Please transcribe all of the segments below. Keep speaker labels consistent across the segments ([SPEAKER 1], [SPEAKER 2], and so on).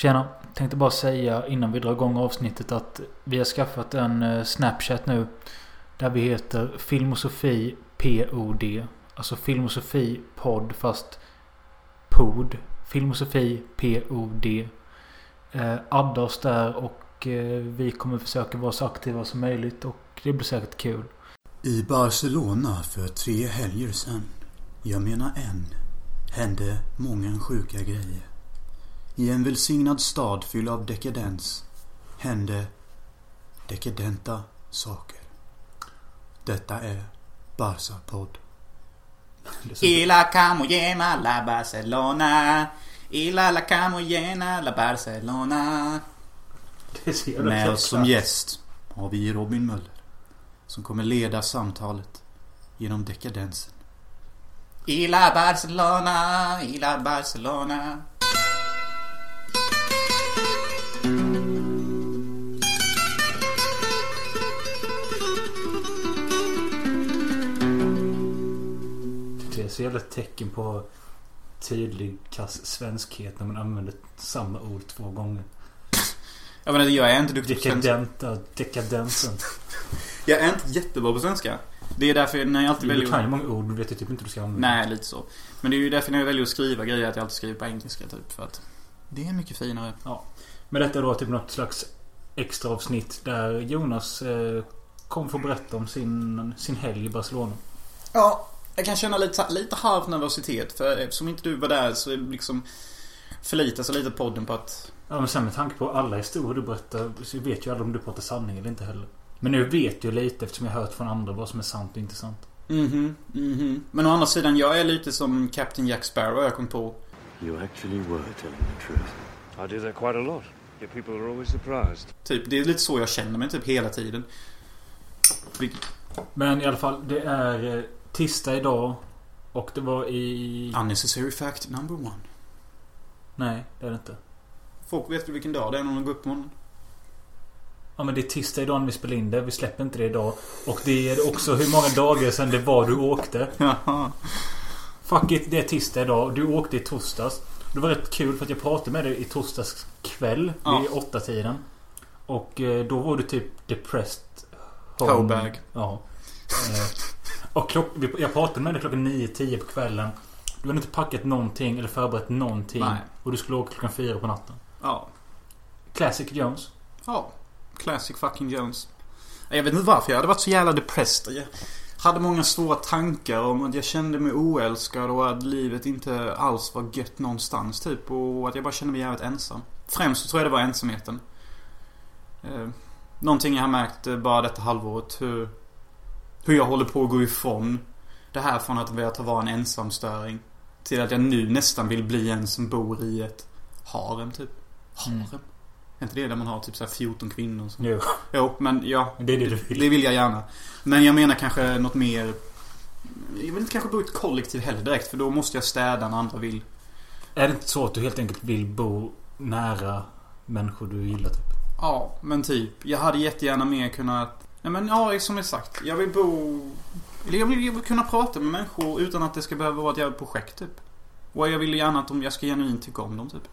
[SPEAKER 1] Tjena! Tänkte bara säga innan vi drar igång avsnittet att vi har skaffat en eh, Snapchat nu. Där vi heter Filmosofi POD. Alltså Filmosofi podd fast pod. Filmosofi POD. Eh, adda oss där och eh, vi kommer försöka vara så aktiva som möjligt och det blir säkert kul.
[SPEAKER 2] I Barcelona för tre helger sedan, jag menar en, hände många sjuka grejer. I en välsignad stad fylld av dekadens hände dekadenta saker. Detta är Barca-podd.
[SPEAKER 3] Y la camo llena la Barcelona. Y la la camo llena la Barcelona.
[SPEAKER 2] Med oss som gäst har vi Robin Möller. Som kommer leda samtalet genom dekadensen.
[SPEAKER 3] Y la Barcelona, y la Barcelona.
[SPEAKER 1] Det är så jävla tecken på tydlig kass svenskhet när man använder samma ord två gånger.
[SPEAKER 3] Jag menar, jag är inte duktig på svenska.
[SPEAKER 1] Dekadenta, dekadensen.
[SPEAKER 3] Jag är inte jättebra på svenska. Det är därför när jag alltid
[SPEAKER 1] Du
[SPEAKER 3] väljer...
[SPEAKER 1] kan ju många ord, du vet ju typ inte hur du ska använda
[SPEAKER 3] Nej, lite så. Men det är ju därför när jag väljer att skriva grejer att jag alltid skriver på engelska typ. För att det är mycket finare.
[SPEAKER 1] Men detta är då typ något slags extra avsnitt där Jonas eh, kommer få berätta om sin, sin helg i Barcelona.
[SPEAKER 3] Ja, jag kan känna lite, lite halv nervositet. För eftersom inte du var där så liksom förlitar sig lite på podden på att...
[SPEAKER 1] Ja men sen med tanke på alla historier du berättar så vet ju alla om du pratar sanning eller inte heller. Men nu vet jag lite eftersom jag hört från andra vad som är sant och inte sant.
[SPEAKER 3] Mhm, mhm. Men å andra sidan, jag är lite som Captain Jack Sparrow jag kom på.
[SPEAKER 4] You actually were telling the truth.
[SPEAKER 5] I do that quite a lot. Yet people are always surprised.
[SPEAKER 3] Typ, det är lite så jag känner mig typ hela tiden.
[SPEAKER 1] Men i alla fall, det är eh, tisdag idag. Och det var i...
[SPEAKER 3] Unnecessary fact number one.
[SPEAKER 1] Nej, det är det inte.
[SPEAKER 3] Folk vet väl vilken dag det är när de går upp på morgonen?
[SPEAKER 1] Ja men det är tisdag idag när vi spelar in det. Vi släpper inte det idag. Och det är också hur många dagar sedan det var du åkte.
[SPEAKER 3] Jaha.
[SPEAKER 1] Fuck it, det är tisdag idag. Du åkte i torsdags. Det var rätt kul för att jag pratade med dig i torsdags kväll.
[SPEAKER 3] Ja.
[SPEAKER 1] Vid åtta tiden. Och eh, då var du typ depressed.
[SPEAKER 3] Hobag.
[SPEAKER 1] Ja. Eh, och klock, jag pratade med dig klockan 9-10 på kvällen. Du hade inte packat någonting eller förberett någonting.
[SPEAKER 3] Nej.
[SPEAKER 1] Och du skulle åka klockan 4 på natten.
[SPEAKER 3] Ja.
[SPEAKER 1] Classic Jones.
[SPEAKER 3] Ja. Classic fucking Jones. Jag vet inte varför jag hade varit så jävla depressed. Hade många svåra tankar om att jag kände mig oälskad och att livet inte alls var gött någonstans typ. Och att jag bara kände mig jävligt ensam. Främst så tror jag det var ensamheten. Eh, någonting jag har märkt eh, bara detta halvåret. Hur, hur jag håller på att gå ifrån det här från att vilja vara en ensamstöring. Till att jag nu nästan vill bli en som bor i ett harem typ. Harem?
[SPEAKER 1] Mm.
[SPEAKER 3] Är inte det där man har typ så här 14 kvinnor? Som...
[SPEAKER 1] Jo,
[SPEAKER 3] Jo, men ja.
[SPEAKER 1] det är det du vill.
[SPEAKER 3] Det vill jag gärna. Men jag menar kanske något mer... Jag vill inte kanske bo i ett kollektiv heller direkt för då måste jag städa när andra vill.
[SPEAKER 1] Är det inte så att du helt enkelt vill bo nära människor du gillar typ?
[SPEAKER 3] Ja, men typ. Jag hade jättegärna mer kunnat... Nej men ja, som jag sagt. Jag vill bo... Eller jag vill, jag vill kunna prata med människor utan att det ska behöva vara ett jävla projekt typ. Och jag vill gärna att de, jag ska genuint tycka om dem typ.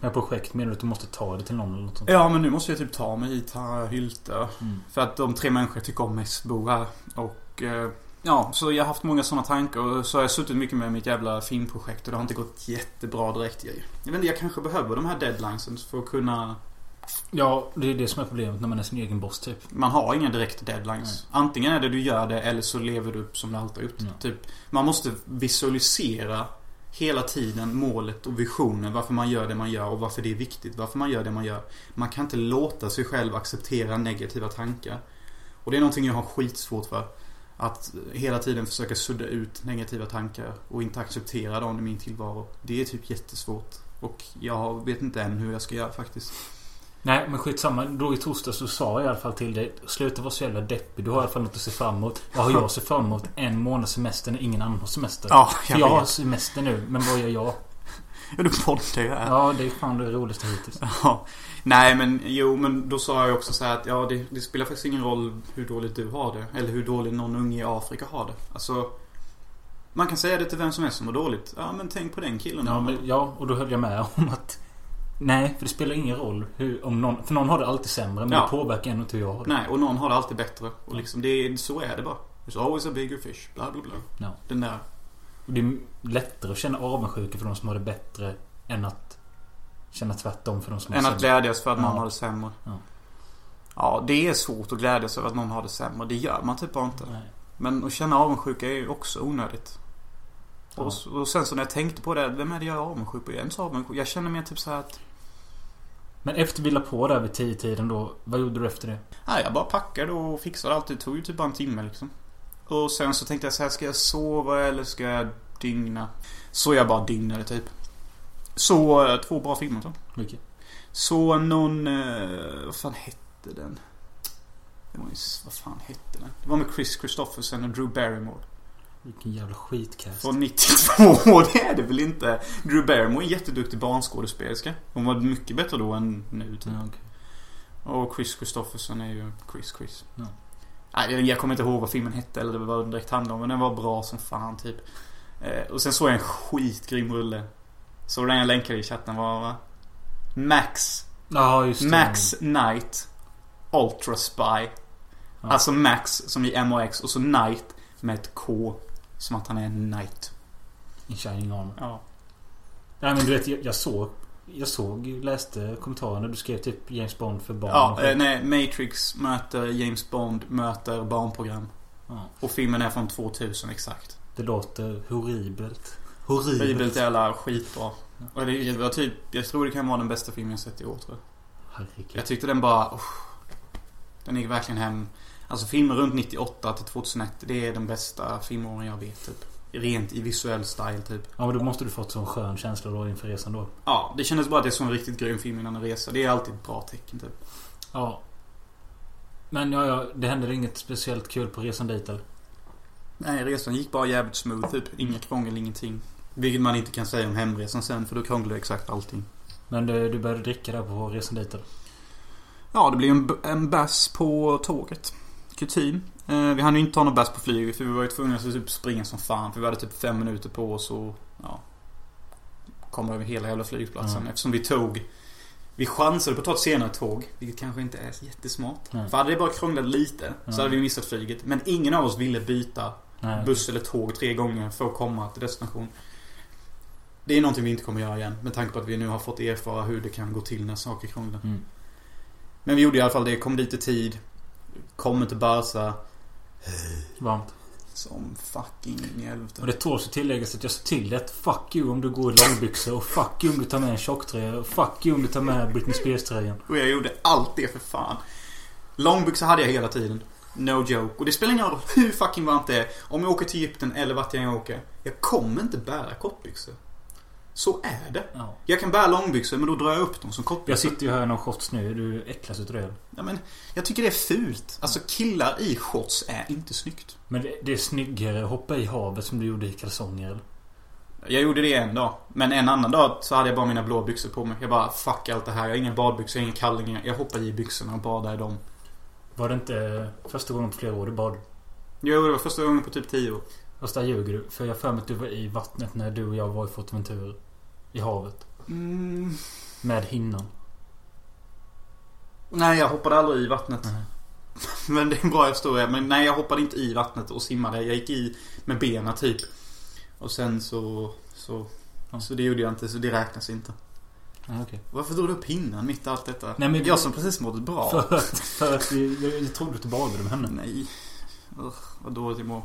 [SPEAKER 1] Med projekt menar du att du måste ta det till någon eller något sånt?
[SPEAKER 3] Ja, men nu måste jag typ ta mig hit här, Hylte.
[SPEAKER 1] Mm.
[SPEAKER 3] För att de tre människor jag tycker om mest bor här. Och... Eh, ja, så jag har haft många sådana tankar och så har jag suttit mycket med mitt jävla filmprojekt och det har inte gått jättebra direkt. Jag, jag vet inte, jag kanske behöver de här deadlinesen för att kunna...
[SPEAKER 1] Ja, det är det som är problemet när man är sin egen boss typ.
[SPEAKER 3] Man har inga direkta deadlines.
[SPEAKER 1] Nej.
[SPEAKER 3] Antingen är det du gör det eller så lever du upp som du alltid har gjort.
[SPEAKER 1] Ja.
[SPEAKER 3] Typ, man måste visualisera hela tiden målet och visionen. Varför man gör det man gör och varför det är viktigt. Varför man gör det man gör. Man kan inte låta sig själv acceptera negativa tankar. Och det är någonting jag har skitsvårt för. Att hela tiden försöka sudda ut negativa tankar och inte acceptera dem i min tillvaro. Det är typ jättesvårt. Och jag vet inte än hur jag ska göra faktiskt.
[SPEAKER 1] Nej, men skitsamma. Då i torsdags så sa jag i alla fall till dig. Sluta vara så jävla deppig. Du har i alla fall något att se fram emot. Vad har jag att se fram emot? En månads semester när ingen annan har semester.
[SPEAKER 3] Ja,
[SPEAKER 1] För jag har semester nu, men vad gör jag?
[SPEAKER 3] Ja, du poddar ju här.
[SPEAKER 1] Ja, det är fan det roligaste hittills.
[SPEAKER 3] Ja. Nej men jo men då sa jag också så här att ja det, det spelar faktiskt ingen roll hur dåligt du har det. Eller hur dåligt någon unge i Afrika har det. Alltså. Man kan säga det till vem som helst som mår dåligt. Ja men tänk på den killen.
[SPEAKER 1] Ja, men, ja, och då höll jag med om att Nej, för det spelar ingen roll hur, om någon... För någon har det alltid sämre, men
[SPEAKER 3] Ja.
[SPEAKER 1] det påverkar ändå inte hur jag har det.
[SPEAKER 3] Nej, och någon har det alltid bättre. Och liksom, det så är det bara. There's always a bigger fish. Bla, bla, bla.
[SPEAKER 1] Ja.
[SPEAKER 3] Den där.
[SPEAKER 1] Och det är lättare att känna avundsjuka för de som har det bättre än att känna tvärtom för de som har
[SPEAKER 3] Än att
[SPEAKER 1] sämre.
[SPEAKER 3] glädjas för att någon
[SPEAKER 1] Ja.
[SPEAKER 3] har det sämre.
[SPEAKER 1] Ja.
[SPEAKER 3] Ja, det är svårt att glädjas över att någon har det sämre. Det gör man typ bara inte.
[SPEAKER 1] Nej.
[SPEAKER 3] Men att känna avundsjuka är ju också onödigt.
[SPEAKER 1] Ja.
[SPEAKER 3] Och, och sen så när jag tänkte på det, vem är det jag är avundsjuk på? Jag är inte så avundsjuk. Jag känner mer typ så här att...
[SPEAKER 1] Men efter vi la på där vid tio tiden då, vad gjorde du efter det?
[SPEAKER 3] Nej, jag bara packade och fixade allt. Det tog ju typ bara en timme liksom. Och sen så tänkte jag så här, ska jag sova eller ska jag dygna? Så jag bara dygnade typ. Så eh, två bra filmer så.
[SPEAKER 1] Vilket?
[SPEAKER 3] Så någon... Eh, vad fan hette den? Det var ju, vad fan hette den? Det var med Chris Christopherson och Drew Barrymore.
[SPEAKER 1] Vilken jävla skitkast.
[SPEAKER 3] Från 92, det är det väl inte? Drew Barrymore är en jätteduktig barnskådespelerska. Hon var mycket bättre då än nu typ.
[SPEAKER 1] Ja, okej.
[SPEAKER 3] Och Chris Christopherson är ju Chris Chris.
[SPEAKER 1] Ja.
[SPEAKER 3] Nej, jag kommer inte ihåg vad filmen hette eller vad den direkt handlade om. Men den var bra som fan typ. Eh, och sen såg jag en skitgrym rulle. Så den jag länkade i chatten var va? Max.
[SPEAKER 1] Ja, just det.
[SPEAKER 3] Max Knight. Ultra Spy.
[SPEAKER 1] Ja.
[SPEAKER 3] Alltså Max som i MAX och så Knight med ett K. Som att han är en knight.
[SPEAKER 1] In Shining Armor.
[SPEAKER 3] Ja.
[SPEAKER 1] Nej men du vet, jag, jag såg... Jag såg, läste kommentarerna. Du skrev typ James Bond för barn.
[SPEAKER 3] Ja,
[SPEAKER 1] och
[SPEAKER 3] eh, nej. Matrix möter James Bond möter barnprogram.
[SPEAKER 1] ja.
[SPEAKER 3] Och filmen är från 2000 exakt.
[SPEAKER 1] Det låter horribelt.
[SPEAKER 3] Bibelt jävla skitbra. Och det, det var typ, jag tror det kan vara den bästa filmen jag sett i år tror jag.
[SPEAKER 1] Herregud.
[SPEAKER 3] Jag tyckte den bara, oh, Den gick verkligen hem. Alltså filmer runt 98 till 2001, det är den bästa filmåren jag vet typ. Rent i visuell style typ.
[SPEAKER 1] Ja men då måste du fått sån skön känsla då inför resan då.
[SPEAKER 3] Ja, det kändes bara att det är så en riktigt grym film innan en resa. Det är alltid ett bra tecken typ.
[SPEAKER 1] Ja. Men ja, ja, det hände inget speciellt kul på resan dit eller?
[SPEAKER 3] Nej, resan gick bara jävligt smooth typ. Inget krångel, ingenting. Vilket man inte kan säga om hemresan sen, för då krånglar det exakt allting.
[SPEAKER 1] Men du, du började dricka där på resan dit eller?
[SPEAKER 3] Ja, det blev en, en bass på tåget. Kutym. Eh, vi hann ju inte ta någon bass på flyget för vi var ju tvungna att typ springa som fan. För vi hade typ fem minuter på oss och ja, komma över hela jävla flygplatsen.
[SPEAKER 1] Mm.
[SPEAKER 3] Eftersom vi tog... Vi chansade på att ta ett senare tåg, vilket kanske inte är jättesmart.
[SPEAKER 1] Nej.
[SPEAKER 3] För hade det bara krånglat lite så
[SPEAKER 1] Mm.
[SPEAKER 3] hade vi missat flyget. Men ingen av oss ville byta
[SPEAKER 1] Nej.
[SPEAKER 3] buss eller tåg tre gånger för att komma till destination. Det är någonting vi inte kommer göra igen. Med tanke på att vi nu har fått erfara hur det kan gå till när saker krånglar.
[SPEAKER 1] Mm.
[SPEAKER 3] Men vi gjorde i alla fall det. Kom dit i tid. Kommer till Barca.
[SPEAKER 1] Varmt.
[SPEAKER 3] Som fucking in i
[SPEAKER 1] Och
[SPEAKER 3] helvete.
[SPEAKER 1] det tåls att tilläggas att jag sa till dig att fuck you om du går i långbyxor och fuck you om du tar med en tjocktröja och fuck you om du tar med Britney Spears-tröjan.
[SPEAKER 3] Och jag gjorde allt det för fan. Långbyxor hade jag hela tiden. No joke. Och det spelar ingen roll hur fucking varmt det är. Om jag åker till Egypten eller vart jag än åker. Jag kommer inte bära kortbyxor. Så är det.
[SPEAKER 1] Ja.
[SPEAKER 3] Jag kan bära långbyxor men då drar jag upp dem som
[SPEAKER 1] Jag
[SPEAKER 3] kortbyxor.
[SPEAKER 1] sitter ju här i någon shorts nu. Du äcklas utav det.
[SPEAKER 3] Ja, men jag tycker det är fult. Alltså killar i shorts är inte snyggt.
[SPEAKER 1] Men det, det är snyggare att hoppa i havet som du gjorde i kalsonger?
[SPEAKER 3] Jag gjorde det en dag. Men en annan dag så hade jag bara mina blå byxor på mig. Jag bara fuck allt det här. Jag har inga badbyxor, inga kallingar. Jag hoppar i byxorna och badar i dem.
[SPEAKER 1] Var det inte första gången på flera år du bad?
[SPEAKER 3] Jo, det var första gången på typ 10 år.
[SPEAKER 1] Fast där ljuger du. För jag har för mig att du var i vattnet när du och jag var i Forteventura. I havet.
[SPEAKER 3] Mm.
[SPEAKER 1] Med hinnan.
[SPEAKER 3] Nej, jag hoppade aldrig i vattnet.
[SPEAKER 1] Nej.
[SPEAKER 3] Men det är en bra historia. Men nej, jag hoppade inte i vattnet och simmade. Jag gick i med benen typ. Och sen så... Så,
[SPEAKER 1] Ja.
[SPEAKER 3] så det gjorde jag inte, så det räknas inte.
[SPEAKER 1] Ja, okej.
[SPEAKER 3] Varför drog du upp hinnan mitt i allt detta?
[SPEAKER 1] Nej, men-
[SPEAKER 3] jag som precis mådde bra.
[SPEAKER 1] För att, för att jag, jag trodde att du badade med henne.
[SPEAKER 3] Nej. Ugh, vad dåligt jag mår.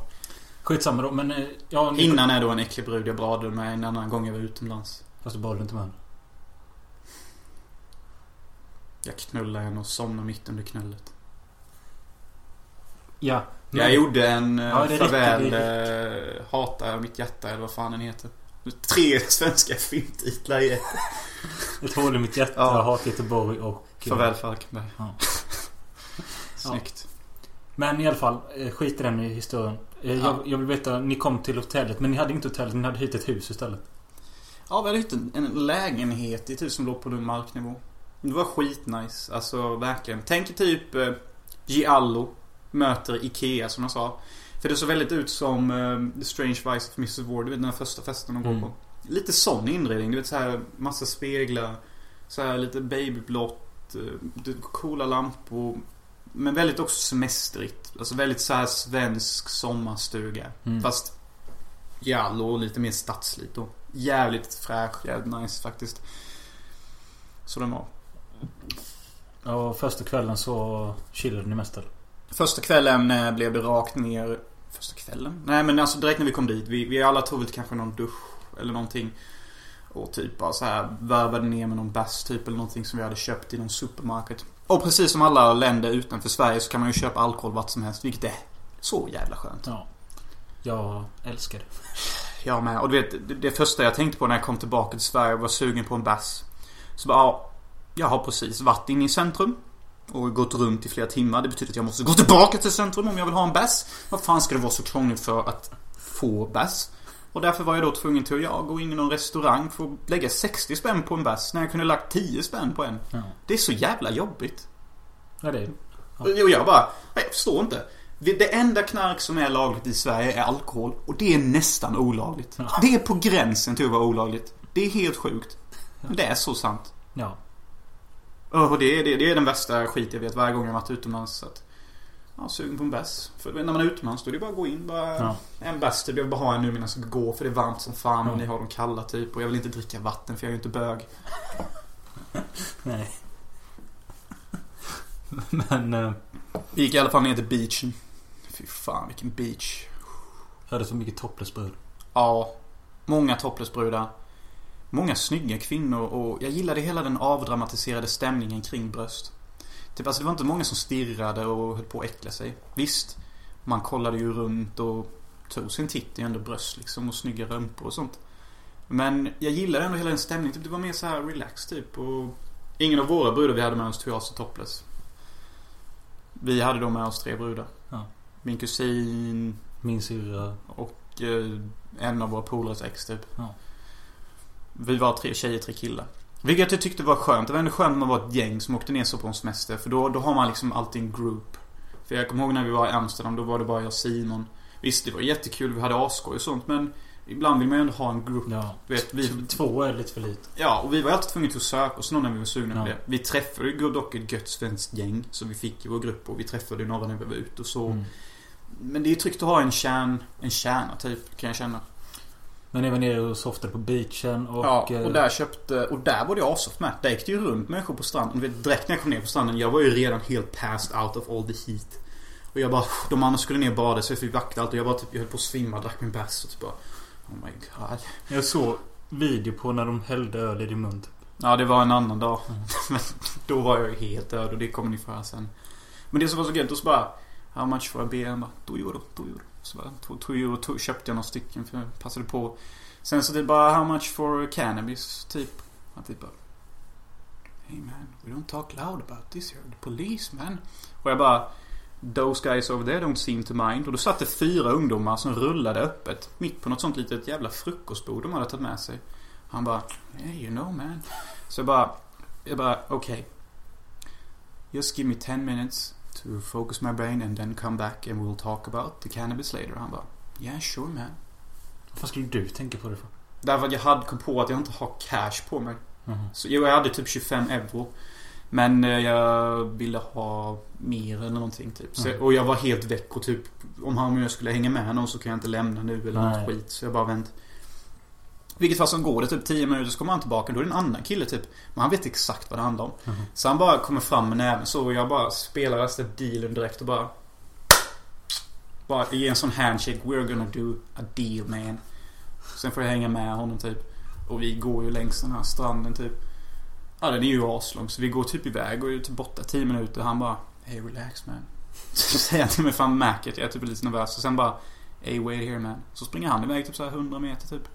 [SPEAKER 1] Skitsamma då. Men eh, ja, ni-
[SPEAKER 3] Hinnan är då en äcklig brud jag badade med en annan gång jag var utomlands.
[SPEAKER 1] Fast du badade inte med henne.
[SPEAKER 3] Jag knullade henne och somnade mitt under knullet.
[SPEAKER 1] Ja.
[SPEAKER 3] Jag gjorde en eh,
[SPEAKER 1] Ja,
[SPEAKER 3] farväl eh, Hata mitt hjärta eller vad fan den heter. Tre svenska filmtitlar i ett.
[SPEAKER 1] Ett hål i mitt hjärta,
[SPEAKER 3] Ja.
[SPEAKER 1] Hat Göteborg och... eh,
[SPEAKER 3] Farväl Falkenberg.
[SPEAKER 1] Ja.
[SPEAKER 3] Snyggt.
[SPEAKER 1] Men i alla fall, eh, skit i den historien. Eh,
[SPEAKER 3] Ja.
[SPEAKER 1] Jag, jag vill veta, ni kom till hotellet men ni hade inte hotellet, ni hade hyrt ett hus istället.
[SPEAKER 3] Ja, vi hade hittat en, en lägenhet i hus som låg på någon marknivå. Det var skitnice. Alltså verkligen. Tänk typ eh, Giallo möter Ikea som jag sa. För det såg väldigt ut som eh, The Strange Vice of Mrs. Ward. Du vet den första festen de går
[SPEAKER 1] Mm.
[SPEAKER 3] på. Lite sån inredning. Du vet så här massa speglar. Så här lite babyblått. eh, Coola lampor. Men väldigt också semestrigt. Alltså väldigt så här svensk sommarstuga.
[SPEAKER 1] Mm.
[SPEAKER 3] Fast Jallo och lite mer stadsligt då. Jävligt fräsch, jävligt nice faktiskt. Så den var.
[SPEAKER 1] Och första kvällen så chillade ni mest eller?
[SPEAKER 3] Första kvällen eh, blev det rakt ner. Första kvällen? Nej men alltså direkt när vi kom dit. Vi, vi alla tog väl kanske någon dusch eller någonting. Och typ bara så här värvade ner med någon bass typ eller någonting som vi hade köpt i någon supermarket. Och precis som alla länder utanför Sverige så kan man ju köpa alkohol vart som helst. Vilket är så jävla skönt.
[SPEAKER 1] Ja. Jag älskar det.
[SPEAKER 3] Jag med. Och du vet, det, det första jag tänkte på när jag kom tillbaka till Sverige och var sugen på en bass. Så bara, ja. Jag har precis varit inne i centrum. Och gått runt i flera timmar. Det betyder att jag måste gå tillbaka till centrum om jag vill ha en bass. Vad fan ska det vara så krångligt för att få bass? Och därför var jag då tvungen till att jag gå in i någon restaurang för att lägga 60 spänn på en bass. När jag kunde lagt 10 spänn på en.
[SPEAKER 1] Ja.
[SPEAKER 3] Det är så jävla jobbigt.
[SPEAKER 1] Ja, det är
[SPEAKER 3] Och jag bara, nej, jag förstår inte. Det enda knark som är lagligt i Sverige är alkohol. Och det är nästan olagligt.
[SPEAKER 1] Ja.
[SPEAKER 3] Det är på gränsen till att vara olagligt. Det är helt sjukt. Men det är så sant.
[SPEAKER 1] Ja.
[SPEAKER 3] Och det är, det, det är den värsta skit jag vet varje gång jag varit utomlands. Så att, ja, sugen på en bärs. För när man är utomlands då är det bara att gå in. Bara,
[SPEAKER 1] Ja.
[SPEAKER 3] En bärs. Jag vill bara ha en nu medan jag ska gå. För det är varmt som fan och ni har dem kalla typ. Och jag vill inte dricka vatten för jag är ju inte bög.
[SPEAKER 1] Nej. Men... eh,
[SPEAKER 3] Vi gick i alla fall ner till beachen. Fy fan vilken beach.
[SPEAKER 1] Jag hade så mycket topless-brud.
[SPEAKER 3] Ja. Många toplessbrudar. Många snygga kvinnor och jag gillade hela den avdramatiserade stämningen kring bröst. Typ alltså det var inte många som stirrade och höll på att äckla sig. Visst, man kollade ju runt och tog sin titt i ändå bröst liksom och snygga rumpor och sånt. Men jag gillade ändå hela den stämningen. Typ, det var mer så här relax typ och ingen av våra brudar vi hade med oss tog av sig topless. Vi hade då med oss tre brudar.
[SPEAKER 1] Ja.
[SPEAKER 3] Min kusin,
[SPEAKER 1] Min syrra.
[SPEAKER 3] och eh, en av våra polares ex typ.
[SPEAKER 1] Ja.
[SPEAKER 3] Vi var tre tjejer, tre killar. Vilket jag tyckte var skönt. Det var ändå skönt att man var ett gäng som åkte ner så på en semester. För då, då har man liksom alltid en group. För jag kommer ihåg när vi var i Amsterdam, då var det bara jag och Simon. Visst, det var jättekul, vi hade asskoj och sånt. Men ibland vill man ju ändå ha en grupp.
[SPEAKER 1] Ja.
[SPEAKER 3] Vet, vi,
[SPEAKER 1] Två är lite för lite.
[SPEAKER 3] ja, och vi var alltid tvungna att söka oss någon när vi var sugna
[SPEAKER 1] Ja.
[SPEAKER 3] på det. Vi träffade ju dock ett gött svenskt gäng. Så vi fick ju vår grupp och vi träffade några när vi var ute och så.
[SPEAKER 1] Mm.
[SPEAKER 3] Men det är ju tryggt att ha en kärn, en kärna typ, kan jag känna.
[SPEAKER 1] Men ni var nere och softade på beachen och...
[SPEAKER 3] ja,
[SPEAKER 1] eh,
[SPEAKER 3] och där köpte... Och där var det asoft med. Där gick det ju runt människor på stranden. Vet, direkt när jag kom ner på stranden, jag var ju redan helt passed out of all the heat. Och jag bara... De andra skulle ner och bada så jag fick vakta allt och jag bara typ... Jag höll på att svimma, drack min bärs och typ bara... Oh my god.
[SPEAKER 1] Jag såg video på när de hällde öl i din mun. typ.
[SPEAKER 3] Ja, det var en annan dag. Men då var jag ju helt död och det kommer ni få höra sen. Men det som var så gött, då så bara... How much for a beer? Han bara, 2 euro, 2 euro. Så bara, 2 euro to, köpte jag några stycken för jag passade på. Sen så det bara, how much for cannabis? Typ. Han typ bara... Hey man, we don't talk loud about this here. The police man. Och jag bara... Those guys over there don't seem to mind. Och då satt det fyra ungdomar som rullade öppet. Mitt på något sånt litet jävla frukostbord de hade tagit med sig. Han bara, yeah you know man. Så jag bara, jag bara, okej. Okay. Just give me 10 minutes to focus my brain and then come back and we'll talk about the cannabis later. Han bara, yeah sure man.
[SPEAKER 1] Vad skulle du tänka på det för?
[SPEAKER 3] Därför att jag hade kom på att jag inte har cash på mig.
[SPEAKER 1] Mhm.
[SPEAKER 3] Så jo, jag hade typ 25 euro. Men eh, jag ville ha mer eller någonting typ. Så,
[SPEAKER 1] Mm.
[SPEAKER 3] och jag var helt väck och typ om han och jag skulle hänga med någon så kan jag inte lämna nu eller
[SPEAKER 1] Nej.
[SPEAKER 3] något skit. Så jag bara vänt. Vilket fall som går det typ 10 minuter så kommer han tillbaka. Då är det en annan kille typ. Men han vet exakt vad det handlar om.
[SPEAKER 1] Mhm.
[SPEAKER 3] Så han bara kommer fram med näven så och jag bara spelar resten dealen direkt och bara... Bara ge en sån handshake. We're gonna do a deal man. Sen får jag hänga med honom typ. Och vi går ju längs den här stranden typ. Ja den är ju aslång så vi går typ iväg och är typ borta 10 minuter. Han bara Hey relax man. Så säger han till mig fan märket. Jag är typ lite nervös. Och sen bara Hey wait here man. Så springer han iväg typ så här 100 meter typ.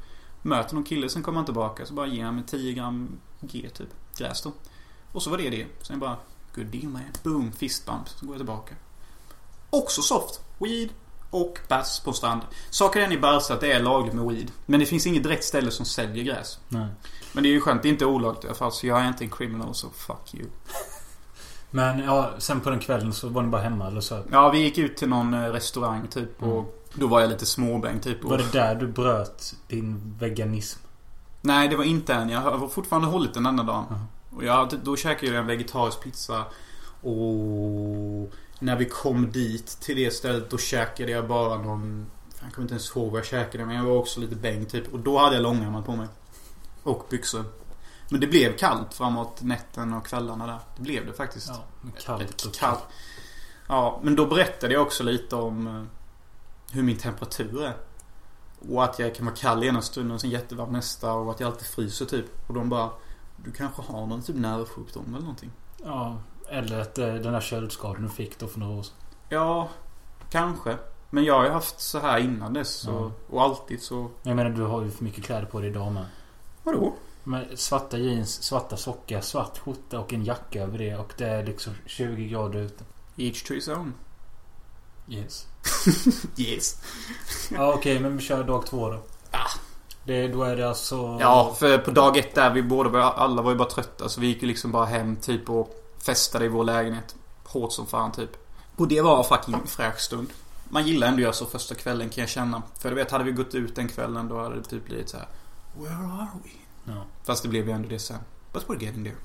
[SPEAKER 3] Möter någon kille, sen kommer han tillbaka. Så bara ger han mig 10 gram G typ. Gräs då. Och så var det det. Sen bara Good deal man. Boom, fist bump. Så går jag tillbaka. Också soft. Weed och bass på strand. Saken är i Barca att det är lagligt med weed. Men det finns inget direkt ställe som säljer gräs.
[SPEAKER 1] Nej.
[SPEAKER 3] Men det är ju skönt. Det är inte olagligt i alla fall. Så jag är inte en criminal så fuck you.
[SPEAKER 1] Men ja, sen på den kvällen så var ni bara hemma eller så?
[SPEAKER 3] Ja, vi gick ut till någon eh, restaurang typ. Och
[SPEAKER 1] Mm.
[SPEAKER 3] Då var jag lite småbäng typ.
[SPEAKER 1] Var det där du bröt din veganism?
[SPEAKER 3] Nej, det var inte än. Jag har fortfarande hållit den denna dagen.
[SPEAKER 1] Mhm.
[SPEAKER 3] Och jag, då käkade jag en vegetarisk pizza. Och när vi kom dit till det stället då käkade jag bara någon... Jag kommer inte ens ihåg vad jag käkade men jag var också lite bäng typ. Och då hade jag långärmat på mig. Och byxor. Men det blev kallt framåt nätten och kvällarna där. Det blev det faktiskt.
[SPEAKER 1] Ja, kallt och
[SPEAKER 3] kallt. Ja, men då berättade jag också lite om eh, hur min temperatur är. Och att jag kan vara kall ena stunden och sen jättevarm nästa och att jag alltid fryser typ. Och de bara Du kanske har någon typ nervsjukdom eller någonting.
[SPEAKER 1] Ja, eller att eh, den där köldskadan du fick då för några år sedan.
[SPEAKER 3] Ja, kanske. Men jag har ju haft så här innan dess
[SPEAKER 1] Ja.
[SPEAKER 3] och, och alltid så...
[SPEAKER 1] Jag menar du har ju för mycket kläder på dig idag med.
[SPEAKER 3] Vadå?
[SPEAKER 1] Med svarta jeans, svarta sockar, svart skjorta och en jacka över det och det är liksom 20 grader ute.
[SPEAKER 3] Each to his own.
[SPEAKER 1] Yes.
[SPEAKER 3] Yes.
[SPEAKER 1] Ja okej, men vi kör dag två då.
[SPEAKER 3] Ah.
[SPEAKER 1] Det, då är det alltså...
[SPEAKER 3] Ja, för på dag ett där vi båda var, alla var ju bara trötta så vi gick ju liksom bara hem typ och festade i vår lägenhet. Hårt som fan typ. Och det var fucking fräsch stund. Man gillar ändå att göra så första kvällen kan jag känna. För du vet, hade vi gått ut den kvällen då hade det typ blivit så här. Where are we?
[SPEAKER 1] Ja.
[SPEAKER 3] Fast det blev ju ändå det sen. But we're getting there.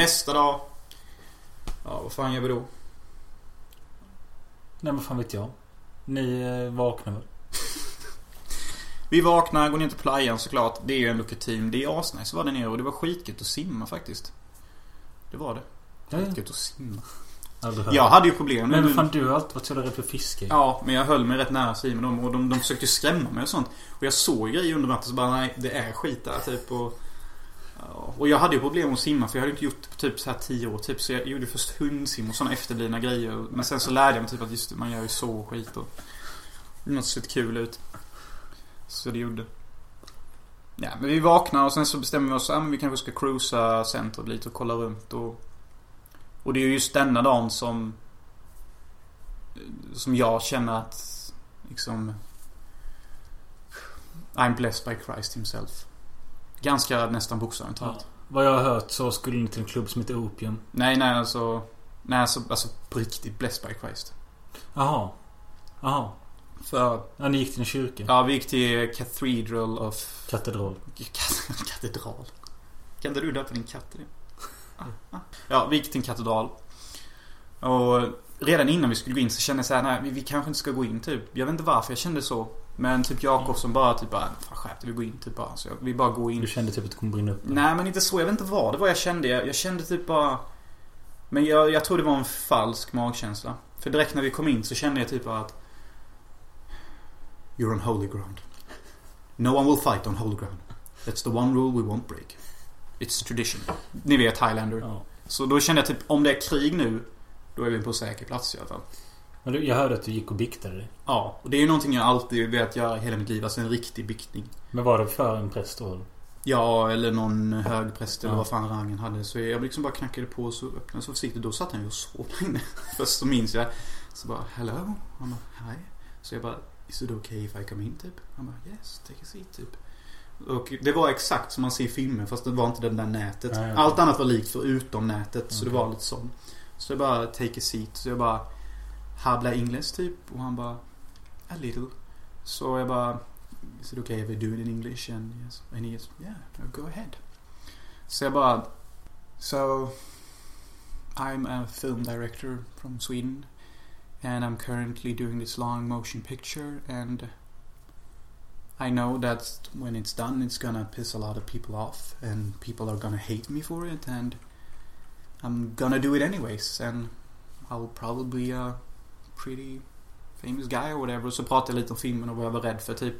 [SPEAKER 3] Nästa dag. Ja, vad fan gör vi då?
[SPEAKER 1] Nej men fan vet jag. Ni eh, vaknar väl?
[SPEAKER 3] Vi vaknar, går ner till playan såklart. Det är ju ändå kutim. Det är asnice var där nere och det var skitgött att simma faktiskt. Det var det. Skitgött att simma. Jag hade ju problem.
[SPEAKER 1] Men vad fan du har alltid varit så rädd för fiske.
[SPEAKER 3] Ja, men jag höll mig rätt nära Simon och de, de försökte skrämma mig och sånt. Och jag såg grejer under vattnet så bara nej, det är skit där typ och... Och jag hade ju problem att simma för jag hade inte gjort det på typ så här 10 år typ. Så jag gjorde först hundsim och sådana efterblivna grejer. Men sen så lärde jag mig typ att just det, man gör ju så och skit och... Det måste sett kul ut. Så det gjorde. Ja, men vi vaknar och sen så bestämmer vi oss ja, vi kanske ska cruisa centret lite och kolla runt och... Och det är ju just denna dagen som... Som jag känner att... Liksom... I'm blessed by Christ himself. Ganska nästan bokstavligt
[SPEAKER 1] Ja.
[SPEAKER 3] talat.
[SPEAKER 1] Vad jag har hört så skulle ni till en klubb som heter Opium.
[SPEAKER 3] Nej, nej alltså... Nej, alltså, alltså på riktigt blessed by Christ.
[SPEAKER 1] Jaha. Jaha.
[SPEAKER 3] För...
[SPEAKER 1] Ja, ni gick till en kyrka?
[SPEAKER 3] Ja, vi gick till Cathedral of...
[SPEAKER 1] Katedral.
[SPEAKER 3] Kat- Katedral. Kan inte du döpa din katt till det? Ah, ah. Ja, vi gick till en katedral. Och redan innan vi skulle gå in så kände jag så här, nej vi kanske inte ska gå in typ. Jag vet inte varför jag kände så. Men typ Jakob som bara typ bara, fan skärp vi går in typ bara. Så jag, vi bara går in.
[SPEAKER 1] Du kände typ att det kommer brinna upp?
[SPEAKER 3] Nej men inte så, jag vet inte vad det var jag kände. Jag, jag kände typ bara... Men jag, jag tror det var en falsk magkänsla. För direkt när vi kom in så kände jag typ bara att... You're on holy ground. No one will fight on holy ground. That's the one rule we won't break. It's tradition. Ni vet Highlander.
[SPEAKER 1] Ja.
[SPEAKER 3] Så då kände jag typ, om det är krig nu, då är vi på säker plats i alla fall.
[SPEAKER 1] Men jag hörde att du gick och biktade dig.
[SPEAKER 3] Ja, och det är ju någonting jag alltid velat göra hela mitt liv. Alltså en riktig biktning.
[SPEAKER 1] Men var det för en präst då?
[SPEAKER 3] Ja, eller någon hög präst eller
[SPEAKER 1] Ja.
[SPEAKER 3] vad fan rangen hade. Så jag liksom bara knackade på och så öppnade så försiktigt. Då satt han ju och sov där inne. Först så minns jag. Så bara, hello? Han bara, hi. Så jag bara, is it okay if I come in typ? Han bara, yes, take a seat typ. Och det var exakt som man ser i filmer fast det var inte det där nätet.
[SPEAKER 1] Nej.
[SPEAKER 3] Allt annat var likt förutom nätet. Så det var lite sånt. Så jag bara, take a seat. Så jag bara, habla English typ. Och han bara, a little. Så jag bara, Is it okay if I do it in English? And yes, and he is, yeah, go ahead. Så jag bara, so I'm a film director from Sweden and I'm currently doing this long motion picture and I know that when it's done it's gonna piss a lot of people off and people are gonna hate me for it and I'm gonna do it anyways and I'll probably a pretty famous guy or whatever. Så pratade jag lite om filmen och vad jag var rädd för typ.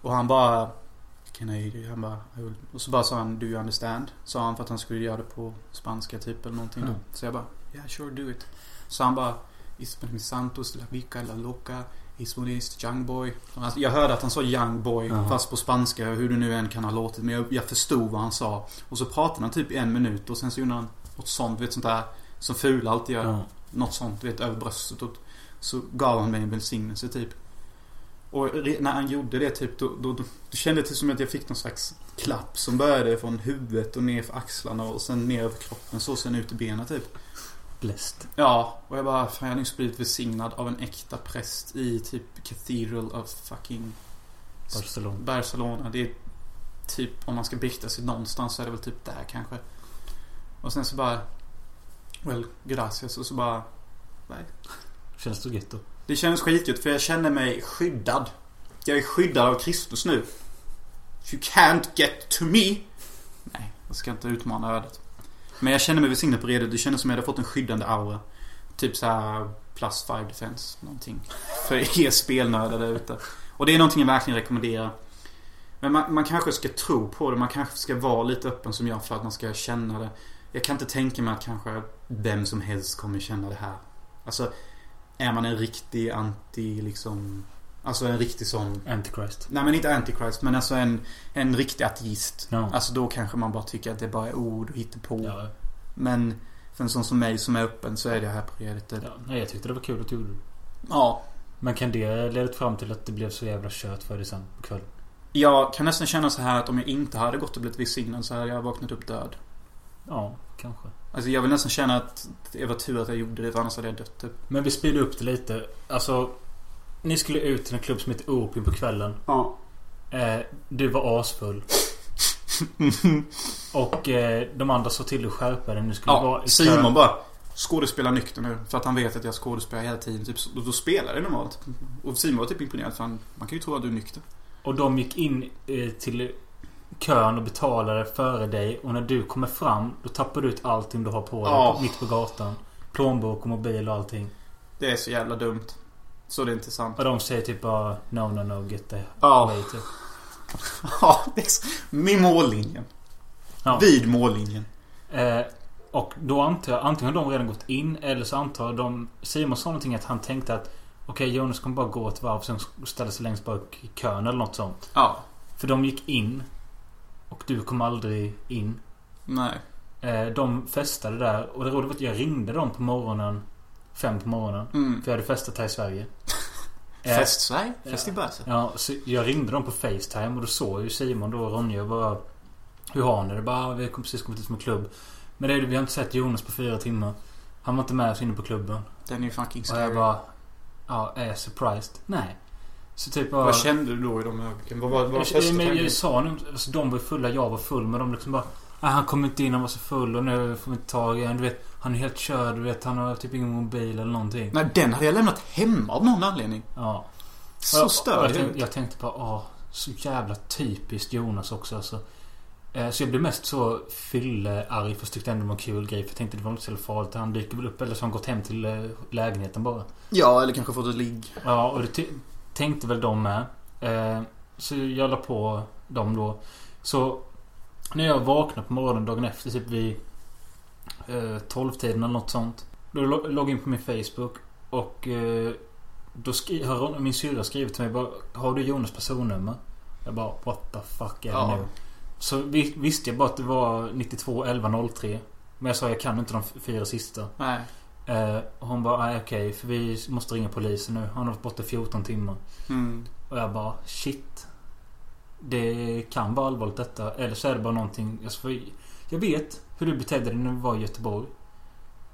[SPEAKER 3] Och han bara... Can I, han bara. Och så bara sa han Do you understand? Sa han för att han skulle göra det på spanska typ eller någonting.
[SPEAKER 1] Mm.
[SPEAKER 3] Så jag bara Yeah sure do it. Så han bara Ismael Santos, La Vica, La Loca, Ismonist, Young Boy. Alltså, jag hörde att han sa Young Boy
[SPEAKER 1] Jaha.
[SPEAKER 3] fast på spanska, hur det nu än kan ha låtit. Men jag, jag förstod vad han sa. Och så pratade han typ en minut och sen så gjorde han något sånt, vet sånt där som fula alltid gör.
[SPEAKER 1] Ja.
[SPEAKER 3] Något sånt, du vet, över bröstet. Och så gav han mig en välsignelse typ. Och när han gjorde det typ, då, då, då, då kände det som att jag fick någon slags klapp som började från huvudet och ner för axlarna och sen ner över kroppen så sen ut i benen typ.
[SPEAKER 1] Blessed.
[SPEAKER 3] Ja, och jag bara, fan jag har nyss blivit välsignad av en äkta präst i typ Cathedral of fucking
[SPEAKER 1] Barcelona.
[SPEAKER 3] Barcelona. Det är typ, om man ska bikta sig någonstans så är det väl typ där kanske. Och sen så bara, well, gracias. Och så bara, nej.
[SPEAKER 1] Känns det gött då?
[SPEAKER 3] Det känns skitgött för jag känner mig skyddad. Jag är skyddad av Kristus nu. You can't get to me. Nej, jag ska inte utmana ödet. Men jag känner mig välsignad på redet. Det kändes som jag hade fått en skyddande aura. Typ så här plus 5 defense. Någonting. För er spelnördar där ute. Och det är någonting jag verkligen rekommenderar. Men man, man kanske ska tro på det. Man kanske ska vara lite öppen som jag för att man ska känna det. Jag kan inte tänka mig att kanske vem som helst kommer känna det här. Alltså, är man en riktig anti liksom... Alltså en riktig sån...
[SPEAKER 1] Antichrist.
[SPEAKER 3] Nej men inte antichrist men alltså en, en riktig ateist.
[SPEAKER 1] Ja.
[SPEAKER 3] Alltså då kanske man bara tycker att det bara är ord och hittepå.
[SPEAKER 1] Ja.
[SPEAKER 3] Men för en sån som mig som är öppen så är det här Reddit.
[SPEAKER 1] ja. Nej, jag tyckte det var kul att du gjorde det.
[SPEAKER 3] Ja.
[SPEAKER 1] Men kan det leda fram till att det blev så jävla kört för dig sen på kvällen?
[SPEAKER 3] Jag kan nästan känna så här att om jag inte hade gått och blivit välsignad så hade jag vaknat upp död.
[SPEAKER 1] Ja, kanske.
[SPEAKER 3] Alltså jag vill nästan känna att det var tur att jag gjorde det för annars hade jag dött typ.
[SPEAKER 1] Men vi speedar upp det lite. Alltså, ni skulle ut till en klubb som heter Opium på kvällen.
[SPEAKER 3] Ja.
[SPEAKER 1] Eh, du var asfull. Och eh, de andra sa till dig att skärpa dig. Nu skulle vara
[SPEAKER 3] Ja,
[SPEAKER 1] i
[SPEAKER 3] Simon
[SPEAKER 1] kön.
[SPEAKER 3] bara skådespelar nykter nu. För att han vet att jag skådespelar hela tiden. Typ, och då spelar det normalt. Och Simon var typ imponerad för han, man kan ju tro att du är nykter.
[SPEAKER 1] Och de gick in eh, till kön och betalade före dig. Och när du kommer fram, då tappar du ut allting du har på dig.
[SPEAKER 3] Ja.
[SPEAKER 1] Mitt på gatan. Plånbok och mobil och allting.
[SPEAKER 3] Det är så jävla dumt. Så det är inte sant.
[SPEAKER 1] Och de säger typ bara No, no, no, get the
[SPEAKER 3] Ja.
[SPEAKER 1] away typ.
[SPEAKER 3] Ja, det är så, med mållinjen.
[SPEAKER 1] Ja.
[SPEAKER 3] Vid mållinjen.
[SPEAKER 1] Eh, och då antar jag antingen har de redan gått in eller så antar de Simon sa någonting att han tänkte att Okej Jonas kommer bara gå ett varv och sen ställa sig längst bak i kön eller något sånt.
[SPEAKER 3] Ja.
[SPEAKER 1] För de gick in. Och du kom aldrig in.
[SPEAKER 3] Nej.
[SPEAKER 1] Eh, de festade där och det roliga var att jag ringde dem på morgonen. Fem på morgonen.
[SPEAKER 3] Mm.
[SPEAKER 1] För jag hade festat här i Sverige.
[SPEAKER 3] Fest Sverige? Fest i Börse?
[SPEAKER 1] Ja, så jag ringde dem på Facetime och då såg ju Simon då och Ronja och bara Hur har ni det? Bara, "Ah, vi har precis kommit ut från klubb. Men det är vi har inte sett Jonas på fyra timmar. Han var inte med oss inne på klubben.
[SPEAKER 3] Den är ju fucking
[SPEAKER 1] Och jag
[SPEAKER 3] scary.
[SPEAKER 1] bara Ja, är jag surprised? Nej. Så typ bara...
[SPEAKER 3] Vad kände du då i de ögonblicken? Vad var, var
[SPEAKER 1] jag,
[SPEAKER 3] första
[SPEAKER 1] jag, men jag sa nu, alltså, de var fulla, jag var full. Men de liksom bara "Ah, Han kom inte in, han var så full och nu får vi inte tag i honom. Du vet, han är helt körd. Du vet, han har typ ingen mobil eller någonting.
[SPEAKER 3] Nej, den hade jag lämnat hemma av någon anledning.
[SPEAKER 1] Ja.
[SPEAKER 3] Så
[SPEAKER 1] och jag,
[SPEAKER 3] störd.
[SPEAKER 1] tänkte, jag tänkte bara, åh, så jävla typiskt Jonas också alltså. Eh, Så jag blev mest så fyllearg fast tyckte ändå det var en kul grej. För jag tänkte det var inte så farligt. Han dyker väl upp eller så har han gått hem till eh, lägenheten bara.
[SPEAKER 3] Ja, eller kanske fått ett ligg.
[SPEAKER 1] Ja, och det tänkte väl de med. Eh, Så jag la på dem då. Så när jag vaknade på morgonen dagen efter, typ vid eh, 12-tiden eller något sånt. Då lo- loggade jag in på min Facebook och eh, då skri- har min syrra skrivit till mig bara Har du Jonas personnummer? Jag bara What the fuck är det
[SPEAKER 3] Ja.
[SPEAKER 1] nu? Så vi, visste jag bara att det var 92 11 03. Men jag sa jag kan inte de fyra sista.
[SPEAKER 3] Nej.
[SPEAKER 1] Eh, och hon bara, okej för vi måste ringa polisen nu. Han har varit borta i 14 timmar.
[SPEAKER 3] Mm.
[SPEAKER 1] Och jag bara, shit. Det kan vara allvarligt detta. Eller så är det bara någonting. Alltså, jag vet hur du betedde dig när du var i Göteborg.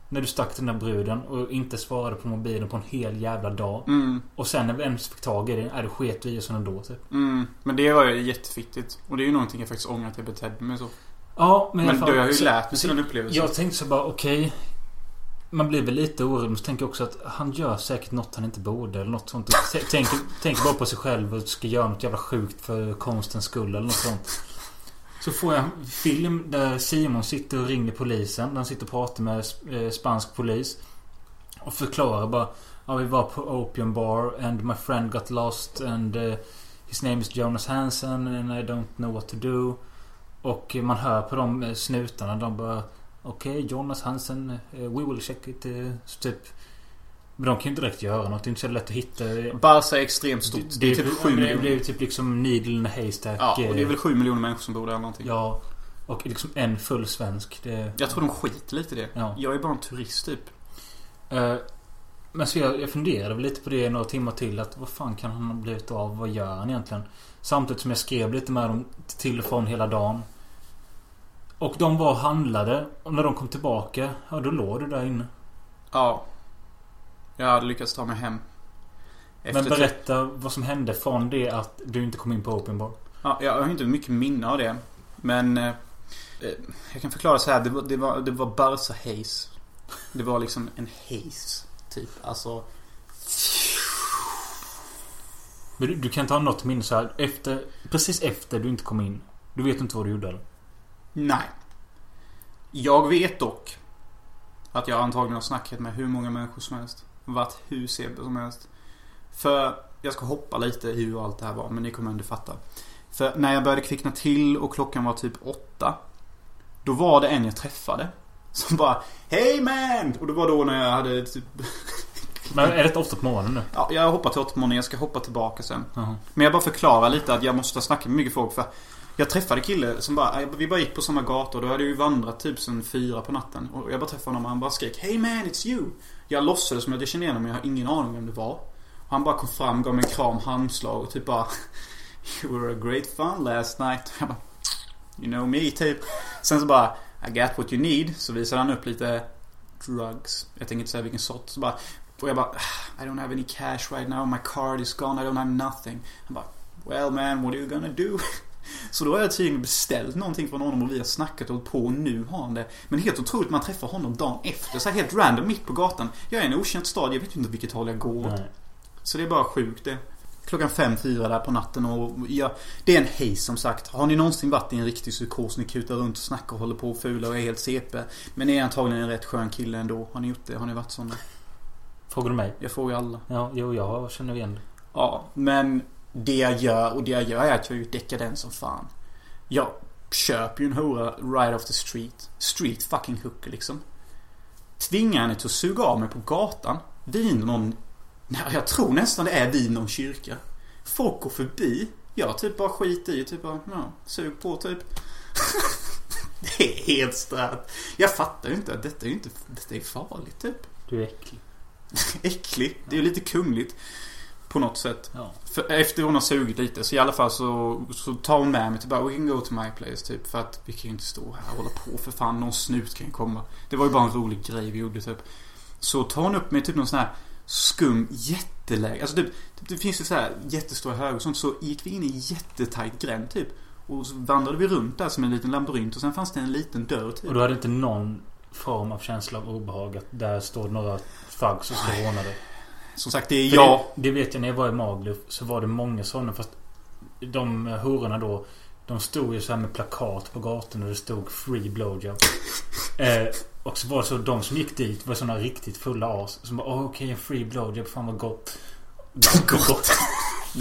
[SPEAKER 1] När du stack den där bruden och inte svarade på mobilen på en hel jävla dag.
[SPEAKER 3] Mm.
[SPEAKER 1] Och sen när vi ens fick tag i det, är du sket vi i oss ändå typ.
[SPEAKER 3] Mm. Men det var ju jättefittigt. Och det är ju någonting jag faktiskt ångrar att jag betedde mig så.
[SPEAKER 1] Ja, men,
[SPEAKER 3] Men då har jag ju lärt mig sina upplevelser.
[SPEAKER 1] Jag tänkte så bara, okej man blir väl lite orolig. Men så tänker jag också att han gör säkert något han inte borde. Eller något sånt. Tänker, tänker bara på sig själv och ska göra något jävla sjukt för konstens skull. Eller något sånt. Så får jag en film där Simon sitter och ringer polisen. Där han sitter och pratar med eh, spansk polis. Och förklarar bara. Ja, vi var på Opium Bar and my friend got lost and uh, his name is Jonas Hansen and I don't know what to do. Och man hör på de eh, snutarna. De bara Okej, Jonas Hansen. eh, we will check it. eh, så typ. Men de kan ju inte direkt göra något. Det är inte så lätt att hitta.
[SPEAKER 3] Barca är extremt stort. Det, är typ 7
[SPEAKER 1] Det
[SPEAKER 3] miljoner.
[SPEAKER 1] blir typ liksom needle in a haystack.
[SPEAKER 3] Ja, och det är
[SPEAKER 1] eh,
[SPEAKER 3] väl 7 miljoner människor som bor där eller någonting.
[SPEAKER 1] Ja. Och liksom en full svensk. Det,
[SPEAKER 3] Jag tror de skiter lite i det.
[SPEAKER 1] Ja.
[SPEAKER 3] Jag är bara en turist typ.
[SPEAKER 1] Eh, Men så jag, jag funderade lite på det några timmar till. Att vad fan kan han ha blivit av? Vad gör han egentligen? Samtidigt som jag skrev lite med dem till och från hela dagen. Och de var handlade. Och när de kom tillbaka, ja då låg du där inne.
[SPEAKER 3] Ja. Jag hade lyckats ta mig hem.
[SPEAKER 1] Men
[SPEAKER 3] Efter typ-
[SPEAKER 1] berätta vad som hände från det att du inte kom in på Open Bar.
[SPEAKER 3] Ja, jag har inte mycket minne av det. Men eh, eh, jag kan förklara så här. Det var, det var, det var Barca Haze. Det var liksom en haze. Typ. Alltså.
[SPEAKER 1] Men du, du kan ta något minne så här efter... Precis efter du inte kom in. Du vet inte vad du gjorde eller?
[SPEAKER 3] Nej. Jag vet dock att jag antagligen har snackat med hur många människor som helst. Varit hur CP som helst. För jag ska hoppa lite hur allt det här var, men ni kommer ändå fatta. För när jag började kvickna till och klockan var typ åtta. Då var det en jag träffade. Som bara Hej man! Och det var då när jag hade typ...
[SPEAKER 1] Men är det ofta på morgonen nu?
[SPEAKER 3] Ja, jag hoppar till åtta på morgonen. Jag ska hoppa tillbaka sen.
[SPEAKER 1] Jaha.
[SPEAKER 3] Men jag bara förklarar lite att jag måste ha snackat med mycket folk för jag träffade kille som bara, vi bara gick på samma gata och då hade vi ju vandrat typ sen fyra på natten. Och jag bara träffade honom och han bara skrek Hey man it's you! Jag låtsades som att jag kände igen honom men jag har ingen aning vem det var. Och han bara kom fram, gav mig en kram, handslag och typ bara You were a great fun last night. Jag bara You know me typ. Sen så bara I got what you need. Så visade han upp lite drugs. Jag tänker inte säga vilken sort. Så bara, och jag bara ah, I don't have any cash right now. My card is gone. I don't have nothing. Han bara Well man, what are you gonna do? Så då har jag tydligen beställt någonting från honom och vi har snackat och på och nu har han det. Men helt otroligt, man träffar honom dagen efter. Så här helt random mitt på gatan. Jag är i en okänd stad, jag vet inte vilket håll jag går åt. Så det är bara sjukt det. Klockan fem, fyra där på natten och ja, det är en haze som sagt. Har ni någonsin varit i en riktig psykos? Ni kutar runt och snackar och håller på och fula och är helt CP. Men ni är antagligen en rätt skön kille ändå. Har ni gjort det? Har ni varit sådana?
[SPEAKER 1] Frågar du mig?
[SPEAKER 3] Jag frågar alla.
[SPEAKER 1] Ja, jo, jag känner igen det.
[SPEAKER 3] Ja, men det jag gör och det jag gör är att jag är ju dekadent som fan. Jag köper ju en hora right off the street. Street fucking hooker liksom. Tvingar henne till att suga av mig på gatan. Vid någon... Jag tror nästan det är vid någon kyrka. Folk går förbi. Jag typ bara skiter i typ bara, ja, sug på typ. det är helt stört. Jag fattar ju inte att detta är ju inte... Detta är farligt typ.
[SPEAKER 1] Du är äcklig.
[SPEAKER 3] Äcklig. Det är ju lite kungligt. På något sätt.
[SPEAKER 1] Ja.
[SPEAKER 3] För efter hon har sugit lite så i alla fall så, så tar hon med mig till bara We can go to my place typ. För att vi kan ju inte stå här och hålla på för fan. Någon snut kan ju komma. Det var ju bara en rolig grej vi gjorde typ. Så tar hon upp mig typ någon sån här skum jätteläge. Alltså typ, typ det finns ju så här jättestora höger och sånt. Så gick vi in i jättetajt gränd typ. Och så vandrade vi runt där som en liten labyrint. Och sen fanns det en liten dörr typ.
[SPEAKER 1] Och du hade inte någon form av känsla av obehag att där står några thugs och ska råna dig?
[SPEAKER 3] Som sagt det är jag.
[SPEAKER 1] Det, det vet jag när jag var i Magluf så var det många sådana fast de hororna då de stod ju så här med plakat på gatan och det stod 'Free blowjob' eh, Och så var det så de som gick dit var sådana riktigt fulla as som bara Åh okej en free blowjob, fan vad gott Gott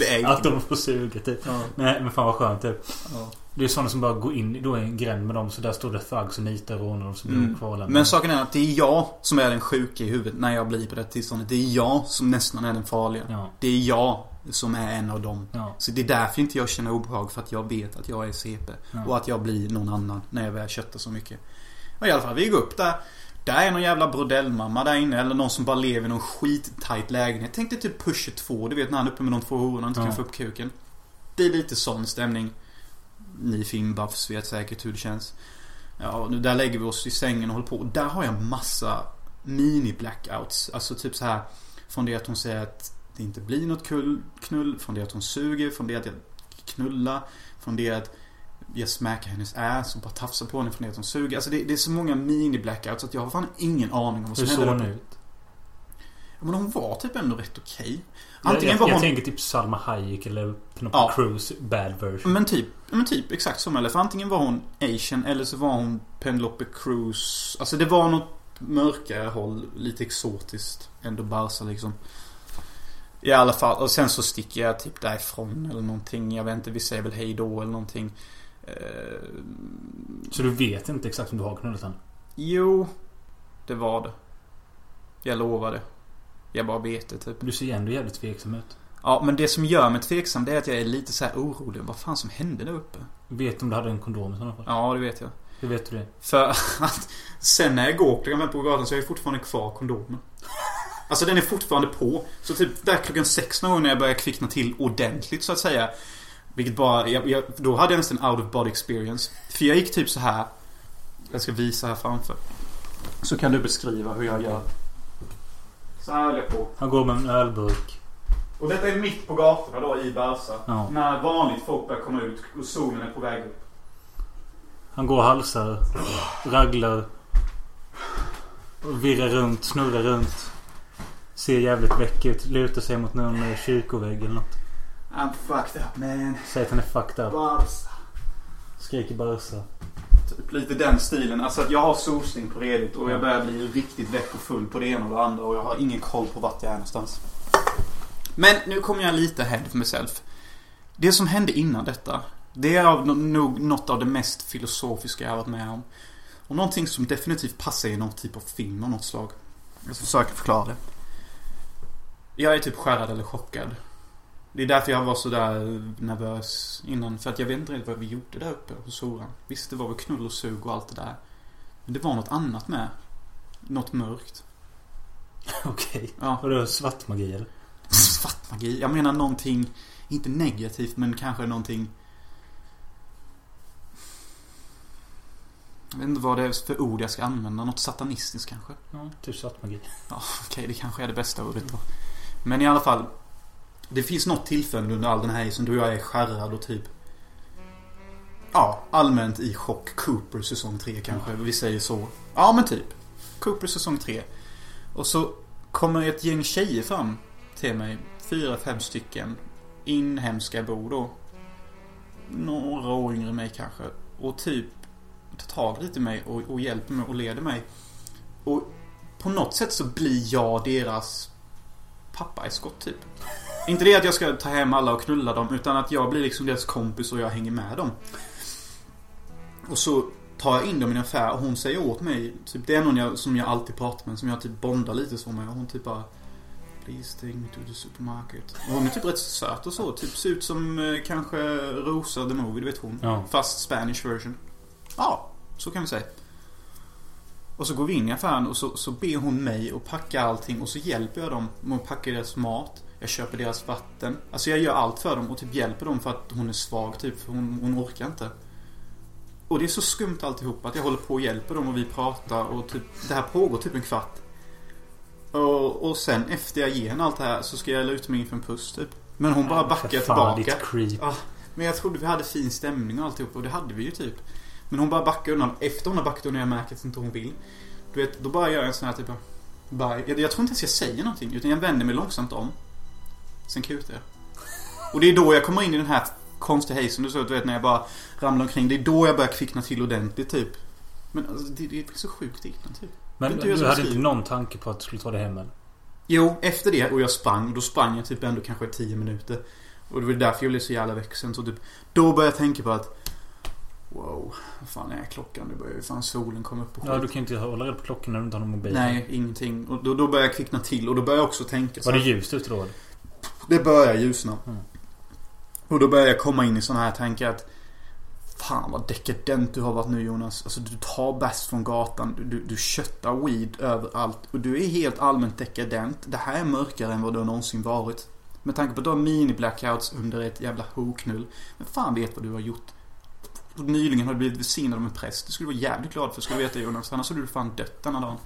[SPEAKER 3] är
[SPEAKER 1] Att de får suga typ
[SPEAKER 3] Ja.
[SPEAKER 1] Nej men fan vad skönt typ
[SPEAKER 3] Ja.
[SPEAKER 1] Det är sådana som bara går in då i en gränd med dem så där står det thugs och nitar och rånar dem som
[SPEAKER 3] Mm.
[SPEAKER 1] blir kvarlämnade
[SPEAKER 3] Men saken är att det är jag som är den sjuka i huvudet när jag blir på det tillståndet. Det är jag som nästan är den farliga.
[SPEAKER 1] Ja,
[SPEAKER 3] Det är jag som är en av dem.
[SPEAKER 1] ja,
[SPEAKER 3] Så det är därför inte jag känner obehag. För att jag vet att jag är CP.
[SPEAKER 1] Ja.
[SPEAKER 3] Och att jag blir någon annan när jag väl köttar så mycket. Och i alla fall, vi går upp där. Där är någon jävla brodellmamma där inne. Eller någon som bara lever i någon skittajt lägenhet. Tänk dig typ Pusher 2. Du vet när han är uppe med de två hororna och inte
[SPEAKER 1] Ja.
[SPEAKER 3] kan få upp kuken. Det är lite sån stämning. Ni filmbuffs vet säkert hur det känns. Ja, nu där lägger vi oss i sängen och håller på. Och där har jag massa mini-blackouts. Alltså typ så här Från det att hon säger att det inte blir något kull, knull. Från det att hon suger. Från det att jag knullar. Från det att jag smackar hennes ass och bara tafsar på henne från det att hon suger. Alltså det, det är så många mini-blackouts att jag har fan ingen aning om vad som
[SPEAKER 1] Hur såg
[SPEAKER 3] händer.
[SPEAKER 1] hon ut?
[SPEAKER 3] Ja, Men hon var typ ändå rätt okej.
[SPEAKER 1] Jag,
[SPEAKER 3] Antingen
[SPEAKER 1] jag,
[SPEAKER 3] var
[SPEAKER 1] jag
[SPEAKER 3] hon...
[SPEAKER 1] tänker typ Salma Hayek eller Penelope
[SPEAKER 3] Ja.
[SPEAKER 1] Cruz bad version
[SPEAKER 3] Men typ, men typ exakt som eller för antingen var hon asian eller så var hon Penelope Cruz. Alltså det var något mörkare håll, lite exotiskt. Ändå Barca liksom. I alla fall, och sen så sticker jag typ därifrån eller någonting. Jag vet inte, vi säger väl hej då eller någonting. Eh,
[SPEAKER 1] Så du vet inte exakt om du har knullat henne?
[SPEAKER 3] jo, det var det. Jag lovade. Jag bara vet det typ.
[SPEAKER 1] Du ser ändå jävligt tveksam ut.
[SPEAKER 3] Ja, men det som gör mig tveksam det är att jag är lite så här orolig. Vad fan som hände där uppe?
[SPEAKER 1] Vet du om du hade en kondom i sådana fall?
[SPEAKER 3] Ja, det vet jag.
[SPEAKER 1] Hur vet du det?
[SPEAKER 3] För att sen när jag går klockan fem på gatan så har jag fortfarande kvar kondomen. Alltså den är fortfarande på. Så typ där klockan sex någon gång när jag börjar kvickna till ordentligt så att säga. Vilket bara, jag, jag, då hade jag nästan en out of body experience. För jag gick typ så här. Jag ska visa här framför. Så kan du beskriva hur jag gör. Så här höll jag på.
[SPEAKER 1] Han går med en ölburk.
[SPEAKER 3] Och detta är mitt på gatorna då i Barca.
[SPEAKER 1] Ja.
[SPEAKER 3] När vanligt folk börjar komma ut och solen är på väg upp.
[SPEAKER 1] Han går och halsar. Raglar. Virrar runt, snurrar runt. Ser jävligt väck ut. Lutar sig mot någon kyrkovägg eller något.
[SPEAKER 3] I'm fucked up man.
[SPEAKER 1] Säger att han är fucked up.
[SPEAKER 3] Barca.
[SPEAKER 1] Skriker Barca.
[SPEAKER 3] Typ lite den stilen. Alltså att jag har solsting på redigt och jag börjar bli riktigt väck och full på det ena och det andra och jag har ingen koll på vart jag är någonstans. Men nu kommer jag lite ahead for myself. Det som hände innan detta. Det är nog något av det mest filosofiska jag har varit med om. Och någonting som definitivt passar i någon typ av film av något slag. Jag ska försöka förklara det. Jag är typ skärrad eller chockad. Det är därför jag var så där nervös innan. För att jag vet inte riktigt vad vi gjorde där uppe på Soran. Visst, det var väl knull och sug och allt det där. Men det var något annat med. Något mörkt.
[SPEAKER 1] Okej.
[SPEAKER 3] Ja.
[SPEAKER 1] Och det svart magi eller?
[SPEAKER 3] Svart magi. Jag menar någonting, inte negativt, men kanske någonting... Jag vet inte vad det är för ord jag ska använda. Något satanistiskt kanske?
[SPEAKER 1] Ja, typ svart magi.
[SPEAKER 3] Ja, okej, det kanske är det bästa ordet då. Men i alla fall. Det finns något tillfälle under all den här som du och jag är skärrad och typ... Ja, allmänt i chock. Cooper säsong 3 kanske. Vi säger så. Ja, men typ. Cooper säsong 3. Och så kommer ett gäng tjejer fram till mig. Fyra, fem stycken. Inhemska bor då. Några år yngre än mig kanske. Och typ tar tag lite i mig och, och hjälper mig och leder mig. Och på något sätt så blir jag deras pappa i skott typ. Inte det att jag ska ta hem alla och knulla dem utan att jag blir liksom deras kompis och jag hänger med dem. Och så tar jag in dem i en affär och hon säger åt mig typ, Det är någon jag, som jag alltid pratar med som jag typ bondar lite så med och hon typ bara Me to the supermarket. Och hon är typ rätt söt och så. Typ ser ut som eh, kanske Rosa the Movie, du vet hon.
[SPEAKER 1] Ja.
[SPEAKER 3] Fast Spanish version. Ja, så kan vi säga. Och så går vi in i affären och så, så ber hon mig att packa allting och så hjälper jag dem med att packa deras mat. Jag köper deras vatten. Alltså jag gör allt för dem och typ hjälper dem för att hon är svag typ. För hon, hon orkar inte. Och det är så skumt alltihop att jag håller på och hjälper dem och vi pratar och typ Det här pågår typ en kvart. Och, och sen efter jag ger henne allt det här så ska jag luta mig in för en puss typ. Men hon bara backar
[SPEAKER 1] För fan,
[SPEAKER 3] tillbaka.
[SPEAKER 1] creep.
[SPEAKER 3] Ja, men jag trodde vi hade fin stämning och alltihop och det hade vi ju typ. Men hon bara backar undan. Efter hon har backat undan och jag märker att inte hon vill. Du vet, då bara gör jag en sån här typ. Bye. Jag, jag tror inte ens jag säger någonting. Utan jag vänder mig långsamt om. Sen kutar jag. Och det är då jag kommer in i den här konstiga hazen. Du, så, du vet när jag bara ramlar omkring. Det är då jag börjar kvickna till ordentligt typ. Men alltså, det, det är så sjukt innan typ.
[SPEAKER 1] Men
[SPEAKER 3] du
[SPEAKER 1] hade
[SPEAKER 3] skriva?
[SPEAKER 1] inte någon tanke på att du skulle ta det hem eller?
[SPEAKER 3] Jo, efter det och jag sprang. Då sprang jag typ ändå kanske 10 minuter. Och det var därför jag blev så jävla. Sen så typ, då började jag tänka på att Wow, vad fan är klockan? Nu börjar ju fan solen komma upp och
[SPEAKER 1] Ja,
[SPEAKER 3] skit.
[SPEAKER 1] du kan ju inte hålla reda på klockan när du inte har någon mobil.
[SPEAKER 3] Nej, ingenting. Och då, då börjar jag kvickna till och då börjar jag också tänka så
[SPEAKER 1] Var det ljust ute då?
[SPEAKER 3] Det börjar ljusna.
[SPEAKER 1] Mm.
[SPEAKER 3] Och då börjar jag komma in i såna här tankar att Fan vad dekadent du har varit nu Jonas. Alltså du tar bäst från gatan. Du, du, du köttar weed överallt. Och du är helt allmänt dekadent. Det här är mörkare än vad du har någonsin varit. Med tanke på att du har mini-blackouts under ett jävla hoknull. Men fan vet vad du har gjort. Och nyligen har du blivit välsignad av en präst. Det skulle du vara jävligt glad för, ska du veta Jonas. Annars hade du fan dött denna dagen.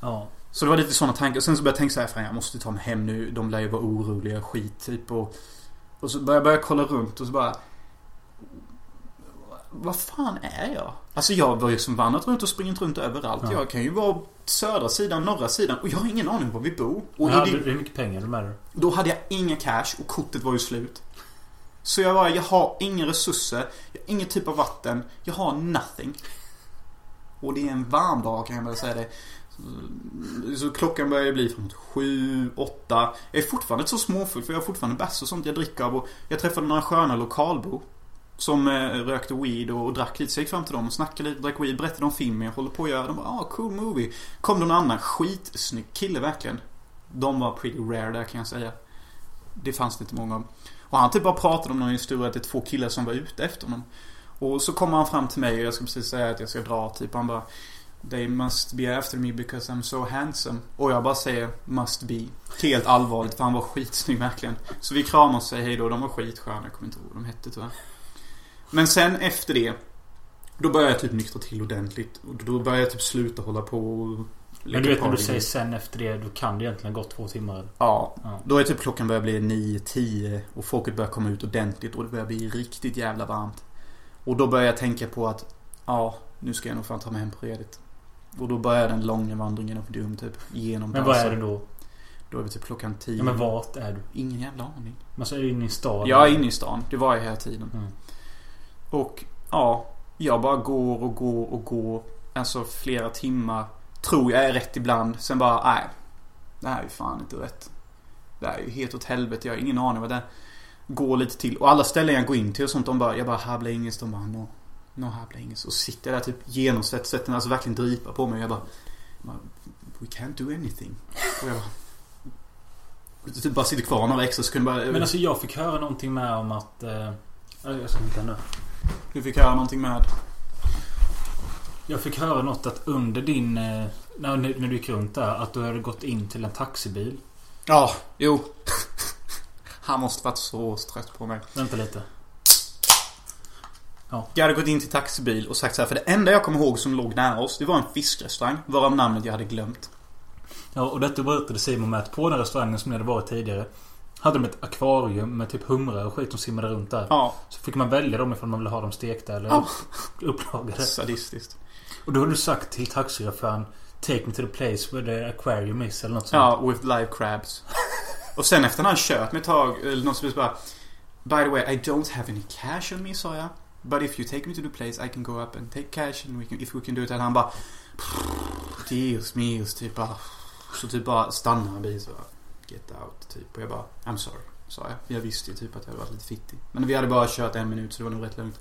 [SPEAKER 1] Ja.
[SPEAKER 3] Så det var lite sådana tankar. Sen så började jag tänka så här, fan jag måste ta mig hem nu. De lär ju vara oroliga, skit typ. Och, och så började jag börja kolla runt och så bara... Vad fan är jag? Alltså jag var ju som vandrat runt och springit runt överallt.
[SPEAKER 1] Ja.
[SPEAKER 3] Jag kan ju vara södra sidan, norra sidan och jag har ingen aning var vi bor. Och
[SPEAKER 1] hade,
[SPEAKER 3] det-
[SPEAKER 1] hur mycket pengar du med dig?
[SPEAKER 3] då hade jag inga cash och kortet var ju slut. Så jag var, jag har inga resurser, jag har ingen typ av vatten, jag har nothing. Och det är en varm dag kan jag väl säga det. Så, så klockan börjar bli framåt sju, åtta. Jag är fortfarande så småfull för jag har fortfarande bärs och sånt jag dricker av. Och jag träffade några sköna lokalbor. Som eh, rökte weed och, och drack lite. Så jag gick fram till dem och snackade lite, drack weed, berättade om filmen jag håller på att göra. De bara ah, cool movie. Kom det någon annan skitsnygg kille verkligen. De var pretty rare där kan jag säga. Det fanns det inte många av. Och han typ bara pratade om någon historia att det är två killar som var ute efter honom. Och så kommer han fram till mig och jag ska precis säga att jag ska dra typ. Han bara They must be after me because I'm so handsome. Och jag bara säger must be. Helt allvarligt för han var skitsnygg verkligen. Så vi kramar och säger hejdå. De var skitsköna. Jag kommer inte ihåg vad de hette tyvärr. Men sen efter det. Då började jag typ nyktra till ordentligt. Och då började jag typ sluta hålla på och
[SPEAKER 1] Men du vet när du säger sen efter det. Då kan det egentligen ha gått två timmar.
[SPEAKER 3] Ja.
[SPEAKER 1] Ja.
[SPEAKER 3] Då är typ klockan börjar bli 9-10 och folket börjar komma ut ordentligt och det börjar bli riktigt jävla varmt. Och då börjar jag tänka på att ja, nu ska jag nog fan ta mig hem på Redigt. Och då börjar den långa vandringen upp Dum typ. Genom
[SPEAKER 1] Men vad är det då?
[SPEAKER 3] Då är vi typ klockan 10.
[SPEAKER 1] Ja, men vart är du?
[SPEAKER 3] Ingen jävla aning.
[SPEAKER 1] Man så är du inne i stan.
[SPEAKER 3] Jag är inne i stan. Det var jag hela tiden.
[SPEAKER 1] Mm.
[SPEAKER 3] Och ja, jag bara går och går och går. Alltså flera timmar. Tror jag är rätt ibland. Sen bara, nej. Det här är ju fan inte rätt. Det här är ju helt åt helvete. Jag har ingen aning vad det är. Går lite till. Och alla ställen jag går in till och sånt, de bara, jag bara här blir inget. De bara, no. No här blir engelska. Och så sitter jag där typ genomsvett. Sätter alltså verkligen dripa på mig. Jag bara, jag bara, we can't do anything. Och jag bara, typ bara sitter kvar några extra sekunder. Bara,
[SPEAKER 1] Men alltså jag fick höra någonting med om att... Eh, jag ska hitta nu.
[SPEAKER 3] du fick höra någonting med.
[SPEAKER 1] Jag fick höra något att under din... Eh, när, när du gick runt där. Att du hade gått in till en taxibil.
[SPEAKER 3] Ja, jo. Han måste varit så trött på mig.
[SPEAKER 1] Vänta lite.
[SPEAKER 3] Jag hade gått in till taxibil och sagt så här, för det enda jag kommer ihåg som låg nära oss, det var en fiskrestaurang. Varav namnet jag hade glömt.
[SPEAKER 1] Ja, och detta berättade Simon med att på den restaurangen som ni hade varit tidigare. Hade de ett akvarium med typ humrar och skit som simmade runt där.
[SPEAKER 3] Ja,
[SPEAKER 1] Så fick man välja dem ifall man ville ha dem stekta eller
[SPEAKER 3] Ja.
[SPEAKER 1] upplagade.
[SPEAKER 3] sadistiskt.
[SPEAKER 1] Och då har du sagt till taxichauffören Take me to the place where the aquarium is eller något sånt.
[SPEAKER 3] Ja, with live crabs. Och sen efter han kört mig ett tag, eller någon som bara By the way, I don't have any cash on me, sa jag. But if you take me to the place I can go up and take cash and we can, if we can do it. And han bara Dios mios, typ bara Så typ bara stannar en bil så Get out, typ. Och jag bara I'm sorry, sa jag. Jag visste ju typ att jag hade varit lite fittig. Men vi hade bara kört en minut så det var nog rätt lugnt.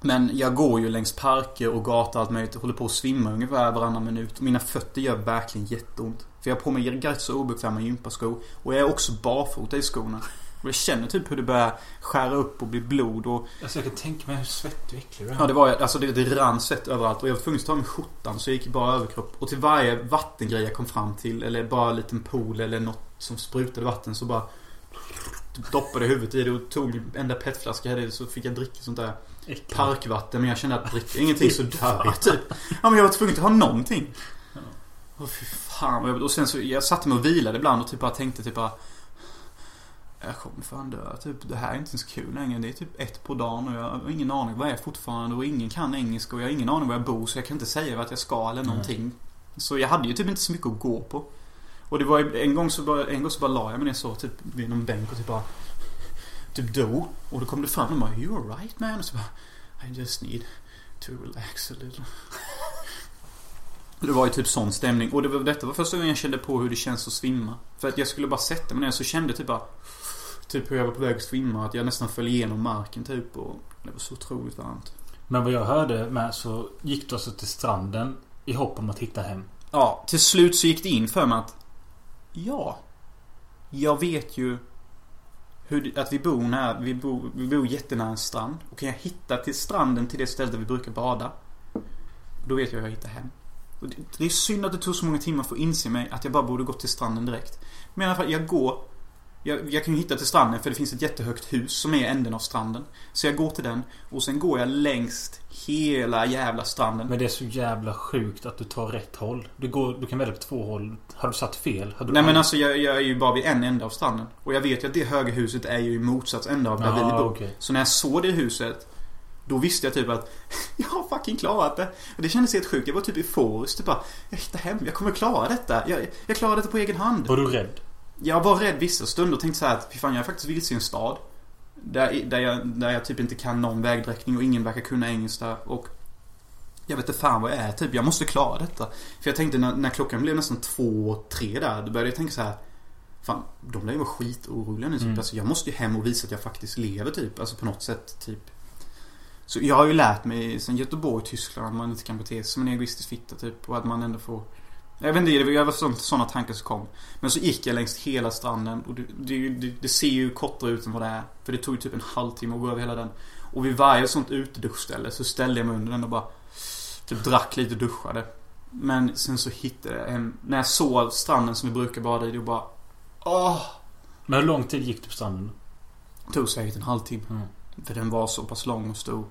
[SPEAKER 3] Men jag går ju längs parker och gator och allt möjligt. Håller på att svimma ungefär varannan minut. Och mina fötter gör verkligen jätteont. För jag har på mig rätt så obekväma gympaskor. Och jag är också barfota i skorna. Jag känner typ hur det börjar skära upp och bli blod och...
[SPEAKER 1] Alltså jag kan tänka mig hur svettig och äcklig du är.
[SPEAKER 3] Ja det var alltså det, det rann svett överallt. Och jag var tvungen att ta mig skjortan så jag gick bara överkropp. Och till varje vattengrej jag kom fram till. Eller bara en liten pool eller något som sprutade vatten så bara... Doppade huvudet i det och tog enda petflaska jag hade så fick jag dricka sånt där
[SPEAKER 1] Äcklig.
[SPEAKER 3] parkvatten. Men jag kände att dricka ingenting så dör jag typ. Ja men jag var tvungen att ha någonting. Åh fy fan. Jag- Och sen så jag satte mig och vilade ibland och typ bara tänkte typ bara jag kommer fan dö. Typ, det här är inte så kul längre. Det är typ ett på dagen och jag har ingen aning vad jag är fortfarande och ingen kan engelska och jag har ingen aning var jag bor så jag kan inte säga vart jag ska eller någonting. Så jag hade ju typ inte så mycket att gå på. Och det var ju- en gång så bara, en gång så bara la jag mig ner så typ vid någon bänk och typ bara Typ dog. Och då kom det fram och bara You alright man? Och så bara I just need to relax a little. Det var ju typ sån stämning. Och det var, detta var första gången jag kände på hur det känns att svimma. För att jag skulle bara sätta mig ner så kände typ bara Typ hur jag var på väg att svimma. Att jag nästan föll igenom marken typ. Och det var så otroligt varmt.
[SPEAKER 1] Men vad jag hörde med så gick du alltså till stranden i hopp om att hitta hem.
[SPEAKER 3] Ja, till slut så gick det in för mig att Ja Jag vet ju hur, att vi bor nära, vi bor, vi bor jättenära en strand. Och kan jag hitta till stranden till det stället där vi brukar bada. Då vet jag hur jag hittar hem. Och det, det är synd att det tog så många timmar för att inse mig att jag bara borde gått till stranden direkt. Men i alla fall, jag går. Jag, jag kan ju hitta till stranden för det finns ett jättehögt hus som är änden av stranden. Så jag går till den och sen går jag längst hela jävla stranden.
[SPEAKER 1] Men det är så jävla sjukt att du tar rätt håll. Du, går, du kan välja på två håll. Har du satt fel? Har du
[SPEAKER 3] Nej men alltså jag, jag är ju bara vid en ände av stranden. Och jag vet ju att det höga huset är ju i motsats ände av där vi bor.
[SPEAKER 1] okej.
[SPEAKER 3] Så när jag såg det huset Då visste jag typ att Jag har fucking klarat det. Det kändes helt sjukt. Jag var typ euforisk. Typ bara Jag hittar hem. Jag kommer klara detta. Jag, jag klarar detta på egen hand.
[SPEAKER 1] Var du rädd?
[SPEAKER 3] Jag var rädd vissa stunder och tänkte så här att fy fan jag är faktiskt vilse i en stad. Där, där, jag, där jag typ inte kan någon vägdräkning och ingen verkar kunna engelska och jag vet inte fan vad jag är typ. Jag måste klara detta. För jag tänkte när, när klockan blev nästan två, tre där. Då började jag tänka så här. Fan, de lär ju vara skitoroliga nu typ.
[SPEAKER 1] Mm.
[SPEAKER 3] Alltså, jag måste ju hem och visa att jag faktiskt lever typ. Alltså på något sätt typ. Så jag har ju lärt mig sen Göteborg, Tyskland att man inte kan bete sig som en egoistisk fitta typ. Och att man ändå får jag vet inte, det var sådana tankar som kom. Men så gick jag längs hela stranden och det, det, det, det ser ju kortare ut än vad det är. För det tog ju typ en halvtimme att gå över hela den. Och vid varje sånt uteduschställe så ställde jag mig under den och bara Typ drack lite och duschade. Men sen så hittade jag en... När jag såg stranden som vi brukar bada i, då bara... Åh!
[SPEAKER 1] Men hur lång tid gick du på stranden?
[SPEAKER 3] Det tog säkert en halvtimme.
[SPEAKER 1] Mm.
[SPEAKER 3] För den var så pass lång och stor.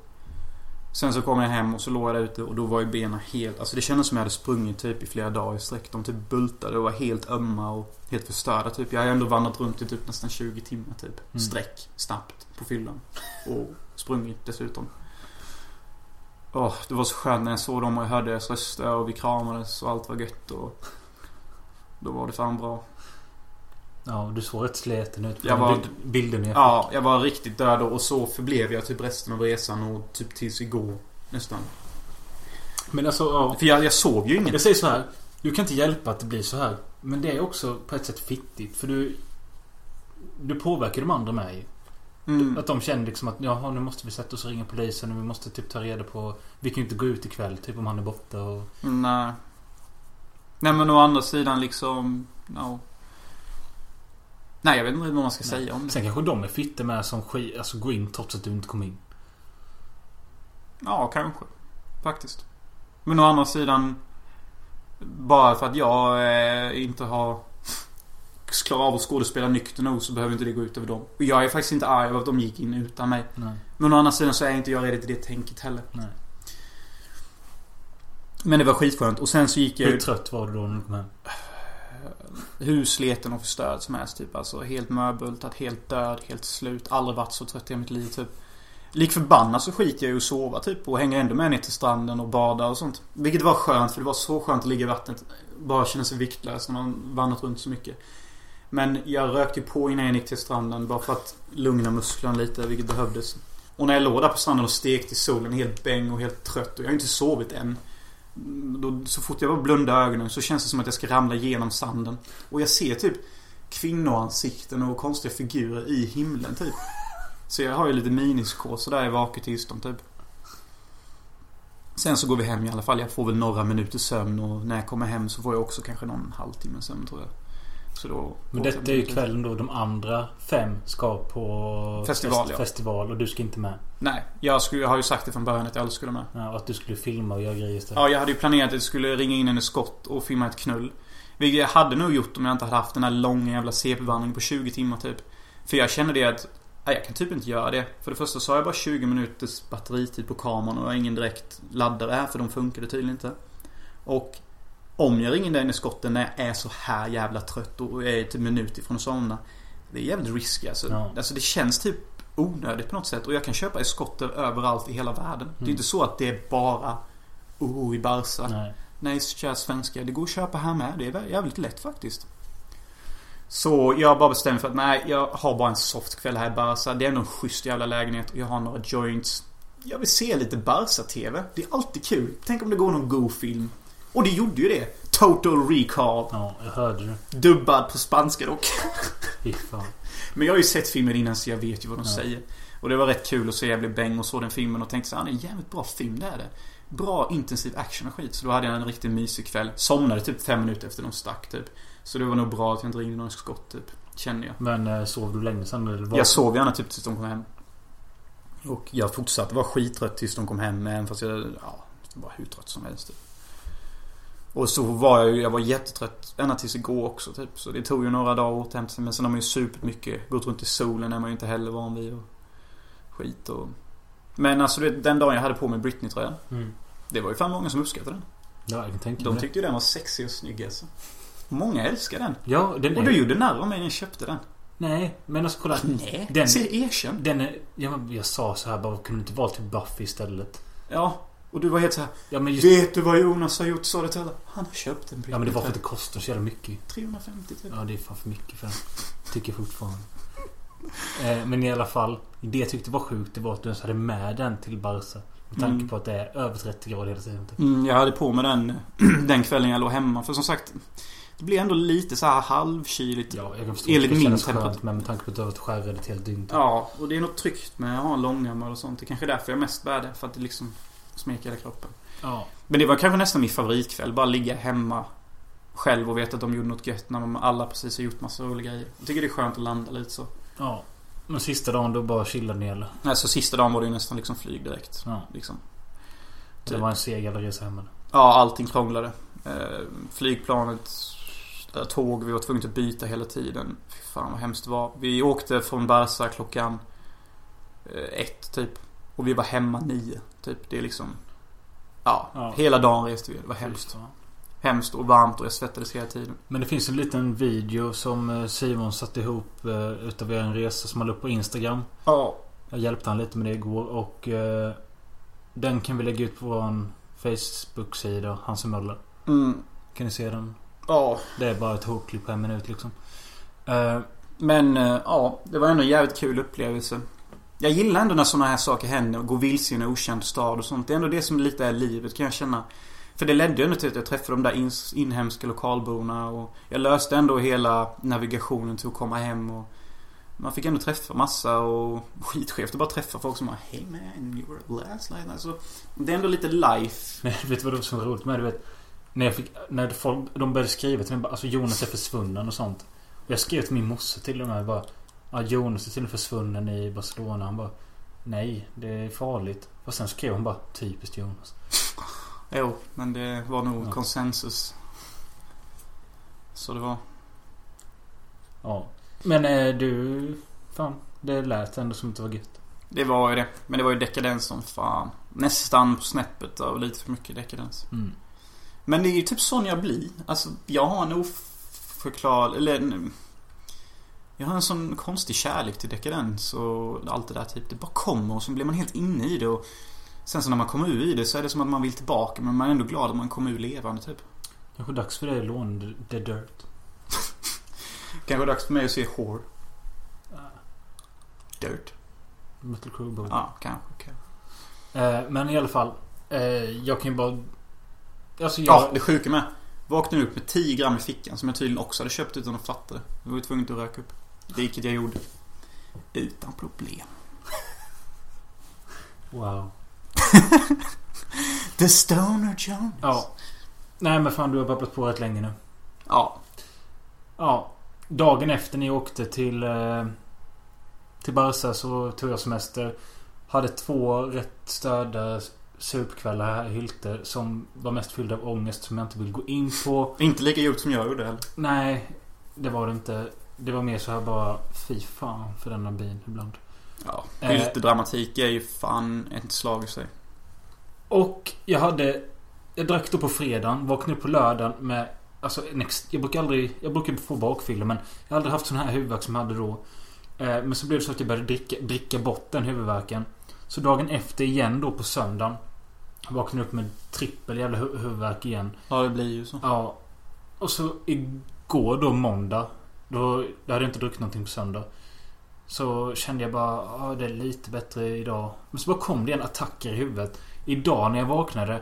[SPEAKER 3] Sen så kom jag hem och så låg jag där ute och då var ju benen helt... Alltså det kändes som jag hade sprungit typ i flera dagar i sträck. De typ bultade och var helt ömma och helt förstörda typ. Jag har ändå vandrat runt i typ nästan 20 timmar typ.
[SPEAKER 1] Mm.
[SPEAKER 3] Sträck. Snabbt. På fyllan. Och sprungit dessutom. Åh, det var så skönt när jag såg dem och jag hörde deras röster och vi kramades och allt var gött och... Då var det fan bra.
[SPEAKER 1] Ja, du såg rätt sliten ut
[SPEAKER 3] Jag var-
[SPEAKER 1] bild, bilden jag
[SPEAKER 3] Ja, jag var riktigt död och så förblev jag typ resten av resan och typ tills igår. Nästan.
[SPEAKER 1] Men alltså, ja.
[SPEAKER 3] För jag, jag sov ju inget.
[SPEAKER 1] Jag säger så här. Du kan inte hjälpa att det blir så här. Men det är också på ett sätt fittigt. För du... Du påverkar de andra med.
[SPEAKER 3] Mm.
[SPEAKER 1] Att de känner liksom att jaha, nu måste vi sätta oss och ringa polisen och vi måste typ ta reda på... Vi kan ju inte gå ut ikväll typ om han är borta och...
[SPEAKER 3] Nej. Nej men å andra sidan liksom... No. Nej jag vet inte vad man ska
[SPEAKER 1] Nej.
[SPEAKER 3] säga om det.
[SPEAKER 1] Sen kanske de är fitter med som skit, alltså går in trots att du inte kom in.
[SPEAKER 3] Ja, kanske. Faktiskt. Men å andra sidan... Bara för att jag eh, inte har klarat av att skådespela nykter nog så behöver inte det gå ut över dem. Och jag är faktiskt inte arg över att de gick in utan mig.
[SPEAKER 1] Nej.
[SPEAKER 3] Men å andra sidan så är inte jag redo till det tänket heller.
[SPEAKER 1] Nej.
[SPEAKER 3] Men det var skitskönt. Och sen så gick jag
[SPEAKER 1] Hur trött var du då när du kom hem?
[SPEAKER 3] Eh, hur sleten och förstörd som helst typ. Alltså helt mörbultad, helt död, helt slut. Aldrig varit så trött i mitt liv typ. Lik förbannat så skiter jag i att sova typ och hänger ändå med ner till stranden och badar och sånt. Vilket var skönt för det var så skönt att ligga i vattnet. Bara känna sig viktlös när man vandrat runt så mycket. Men jag rökte ju på innan jag gick till stranden bara för att lugna musklerna lite, vilket behövdes. Och när jag låg där på stranden och stekte i solen helt bäng och helt trött och jag har inte sovit än. Då, så fort jag bara blundar ögonen så känns det som att jag ska ramla genom sanden. Och jag ser typ kvinnoansikten och konstiga figurer i himlen typ. Så jag har ju lite miniskås där i vaket tillstånd typ. Sen så går vi hem i alla fall. Jag får väl några minuter sömn och när jag kommer hem så får jag också kanske någon halvtimme sömn tror jag. Så då...
[SPEAKER 1] Men detta är ju kvällen då de andra fem ska på
[SPEAKER 3] Festival, ja.
[SPEAKER 1] festival och du ska inte med.
[SPEAKER 3] Nej, jag, skulle, jag har ju sagt det från början att jag aldrig skulle med.
[SPEAKER 1] Ja, och att du skulle filma och göra grejer istället.
[SPEAKER 3] Ja, jag hade ju planerat att jag skulle ringa in en skott och filma ett knull. Vilket jag hade nog gjort om jag inte hade haft den här långa jävla CP-vandringen på 20 timmar typ. För jag kände det att Nej, jag kan typ inte göra det. För det första så har jag bara 20 minuters batteritid på kameran och jag har ingen direkt laddare här för de funkade tydligen inte. Och om jag ringer in den i skotten när jag är så här jävla trött och är typ minut ifrån att somna. Det är jävligt risky alltså.
[SPEAKER 1] Ja.
[SPEAKER 3] Alltså det känns typ onödigt på något sätt. Och jag kan köpa skotter överallt i hela världen. Det är
[SPEAKER 1] Mm.
[SPEAKER 3] inte så att det är bara Oh, i Barca.
[SPEAKER 1] Nej.
[SPEAKER 3] Nej, kära svenskar. Det går att köpa här med. Det är jävligt lätt faktiskt. Så jag bara bestämde för att nej, jag har bara en soft kväll här i Barca. Det är ändå en schysst jävla lägenhet och jag har några joints. Jag vill se lite Barca-TV. Det är alltid kul. Tänk om det går någon god film. Och det gjorde ju det. Total Recall.
[SPEAKER 1] Ja, jag hörde det.
[SPEAKER 3] Dubbad på spanska dock.
[SPEAKER 1] Fy fan.
[SPEAKER 3] Men jag har ju sett filmen innan så jag vet ju vad de
[SPEAKER 1] Ja.
[SPEAKER 3] säger. Och det var rätt kul att se Jävligt Bäng och så den filmen och tänkte så här, "Ah, det är en jävligt bra film, det är det. Bra intensiv action och skit. Så då hade jag en riktigt mysig kväll. Somnade typ fem minuter efter de stack typ. Så det var nog bra att jag inte ringde någon skott typ. Kände jag.
[SPEAKER 1] Men eh, sov du länge sen eller? var-
[SPEAKER 3] Jag sov gärna typ tills de kom hem. Och jag fortsatte vara skittrött tills de kom hem. Även fast jag, ja, var hur trött som helst typ. Och så var jag ju, jag var jättetrött ända tills igår också typ. Så det tog ju några dagar att återhämta sig. Men sen har man ju supit mycket. Gått runt i solen är man ju inte heller van vid. Och skit och... Men alltså du vet, den dagen jag hade på mig Britney-tröjan.
[SPEAKER 1] Mm.
[SPEAKER 3] Det var ju fan många som uppskattade den.
[SPEAKER 1] Ja, jag kan tänka
[SPEAKER 3] De tyckte ju den var sexig och snygg alltså. Många älskar den.
[SPEAKER 1] Ja, den
[SPEAKER 3] Och
[SPEAKER 1] är...
[SPEAKER 3] du gjorde narr av mig när jag köpte den.
[SPEAKER 1] Nej, men alltså kolla.
[SPEAKER 3] Nej.
[SPEAKER 1] Den-
[SPEAKER 3] Se, erkänn.
[SPEAKER 1] Den är... Ja, men jag sa så här bara, kunde du inte valt typ Buffy istället?
[SPEAKER 3] Ja. Och du var helt så här.
[SPEAKER 1] Ja, just...
[SPEAKER 3] Vet du vad Jonas har gjort? Till alla. Han har köpt en
[SPEAKER 1] Ja, men det var för att det kostar så jävla mycket.
[SPEAKER 3] 350 typ.
[SPEAKER 1] Ja, det är fan för mycket för den. Tycker jag fortfarande. Eh, men i alla fall. Det jag tyckte var sjukt det var att du ens hade med den till Barca. Med tanke
[SPEAKER 3] Mm.
[SPEAKER 1] på att det är över 30 grader hela tiden. Typ.
[SPEAKER 3] Mm, jag hade på mig den den kvällen jag låg hemma. För som sagt. Det blir ändå lite så här halvkyligt.
[SPEAKER 1] Ja, jag kan förstå
[SPEAKER 3] Enligt min temperatur.
[SPEAKER 1] Men med tanke på att du har varit skärrad ett helt dygn. typ.
[SPEAKER 3] Ja, och det är något tryggt med att ha en långärmad och sånt. Det är kanske är därför jag mest bär det. För att det liksom smeker hela kroppen.
[SPEAKER 1] ja.
[SPEAKER 3] Men det var kanske nästan min favoritkväll. Bara ligga hemma själv och veta att de gjorde något gött när alla precis har gjort massa roliga grejer. Jag tycker det är skönt att landa lite så.
[SPEAKER 1] ja. Men sista dagen då bara chillade ni eller?
[SPEAKER 3] Nej, så sista dagen var det ju nästan liksom flyg direkt.
[SPEAKER 1] Ja.
[SPEAKER 3] Liksom.
[SPEAKER 1] Det var en seg resa hem eller?
[SPEAKER 3] Ja, allting krånglade. Eh, flygplanet, eh, tåg, vi var tvungna att byta hela tiden. Fy fan vad hemskt det var. Vi åkte från Barca klockan eh, ett typ. Och vi var hemma nio. Typ. Det är liksom... Ja,
[SPEAKER 1] Ja.
[SPEAKER 3] hela dagen reste vi. Det var hemskt. Hemskt och varmt och jag svettades hela tiden.
[SPEAKER 1] Men det finns en liten video som eh, Simon satte ihop eh, utav en resa som han la upp på Instagram.
[SPEAKER 3] Ja.
[SPEAKER 1] Jag hjälpte han lite med det igår och eh, Den kan vi lägga ut på vår Facebook-sida, Hans Möller.
[SPEAKER 3] Mm.
[SPEAKER 1] Kan ni se den?
[SPEAKER 3] Ja.
[SPEAKER 1] Det är bara ett hokklipp på en minut liksom. Eh,
[SPEAKER 3] Men eh, ja, det var ändå en jävligt kul upplevelse. Jag gillar ändå när sådana här saker händer och går vilse i en okänd stad och sånt. Det är ändå det som lite är livet kan jag känna. För det ledde ju ändå till att jag träffade de där inhemska lokalborna och jag löste ändå hela navigationen till att komma hem och man fick ändå träffa massa och skitskevt att bara träffa folk som bara Hey man, you were last night. Alltså, det är ändå lite life.
[SPEAKER 1] Men vet du vad det var så roligt med? Du vet, när jag fick... När folk, de började skriva till mig bara, alltså Jonas är försvunnen och sånt. Och jag skrev till min morsa till och med bara... Ja, Jonas är till och med försvunnen i Barcelona. Han bara... Nej, det är farligt. Och sen skrev hon bara typiskt Jonas.
[SPEAKER 3] Jo, men det var nog
[SPEAKER 1] Ja.
[SPEAKER 3] konsensus. Så det var...
[SPEAKER 1] Ja. Men eh, du... Fan. Det lät ändå som att det var gött.
[SPEAKER 3] Det var ju det. Men det var ju dekadens som fan. Nästan på snäppet av lite för mycket dekadens.
[SPEAKER 1] Mm.
[SPEAKER 3] Men det är ju typ sån jag blir. Alltså, jag har en oförklarlig... Eller... Jag har en sån konstig kärlek till dekadens och allt det där typ. Det bara kommer och så blir man helt inne i det och... Sen så när man kommer ur i det så är det som att man vill tillbaka men man är ändå glad att man kommer ur levande typ.
[SPEAKER 1] Kanske dags för dig att låna The Dirt.
[SPEAKER 3] Kanske dags för mig att se Whore. Dirt.
[SPEAKER 1] Metal Crew.
[SPEAKER 3] Ja, kanske. kanske.
[SPEAKER 1] Eh, men i alla fall. Eh, jag kan ju bara... Alltså jag...
[SPEAKER 3] Ja, det sjuka med. Vaknade upp med 10 gram i fickan som jag tydligen också hade köpt utan att fatta det. Jag var ju tvungen att röka upp. Vilket jag gjorde. Utan problem.
[SPEAKER 1] Wow.
[SPEAKER 3] The Stoner Jones.
[SPEAKER 1] Ja. Nej men fan du har babblat på rätt länge nu.
[SPEAKER 3] Ja.
[SPEAKER 1] Ja. Dagen efter ni åkte till... Eh, till Barca så tog jag semester. Hade två rätt störda supkvällar här i Hylte. Som var mest fyllda av ångest som jag inte vill gå in på.
[SPEAKER 3] Inte lika gjort som jag gjorde heller.
[SPEAKER 1] Nej. Det var det inte. Det var mer så här bara... Fy fan för denna bin ibland.
[SPEAKER 3] Ja.
[SPEAKER 1] Eh.
[SPEAKER 3] Hyltedramatik är ju fan ett slag i sig.
[SPEAKER 1] Och jag hade... Jag drack då på fredagen. Vaknade upp på lördagen med... Alltså en ex, jag brukar aldrig... Jag brukar få bakfylla men jag har aldrig haft sån här huvudvärk som jag hade då. Eh, men så blev det så att jag började dricka, dricka bort den huvudvärken. Så dagen efter igen då på söndagen. Vaknade upp med trippel jävla hu- huvudvärk igen.
[SPEAKER 3] Ja, det blir ju så.
[SPEAKER 1] Ja. Och så igår då måndag. Då, då hade jag inte druckit någonting på söndag. Så kände jag bara, ja det är lite bättre idag. Men så bara kom det en attacker i huvudet. Idag när jag vaknade.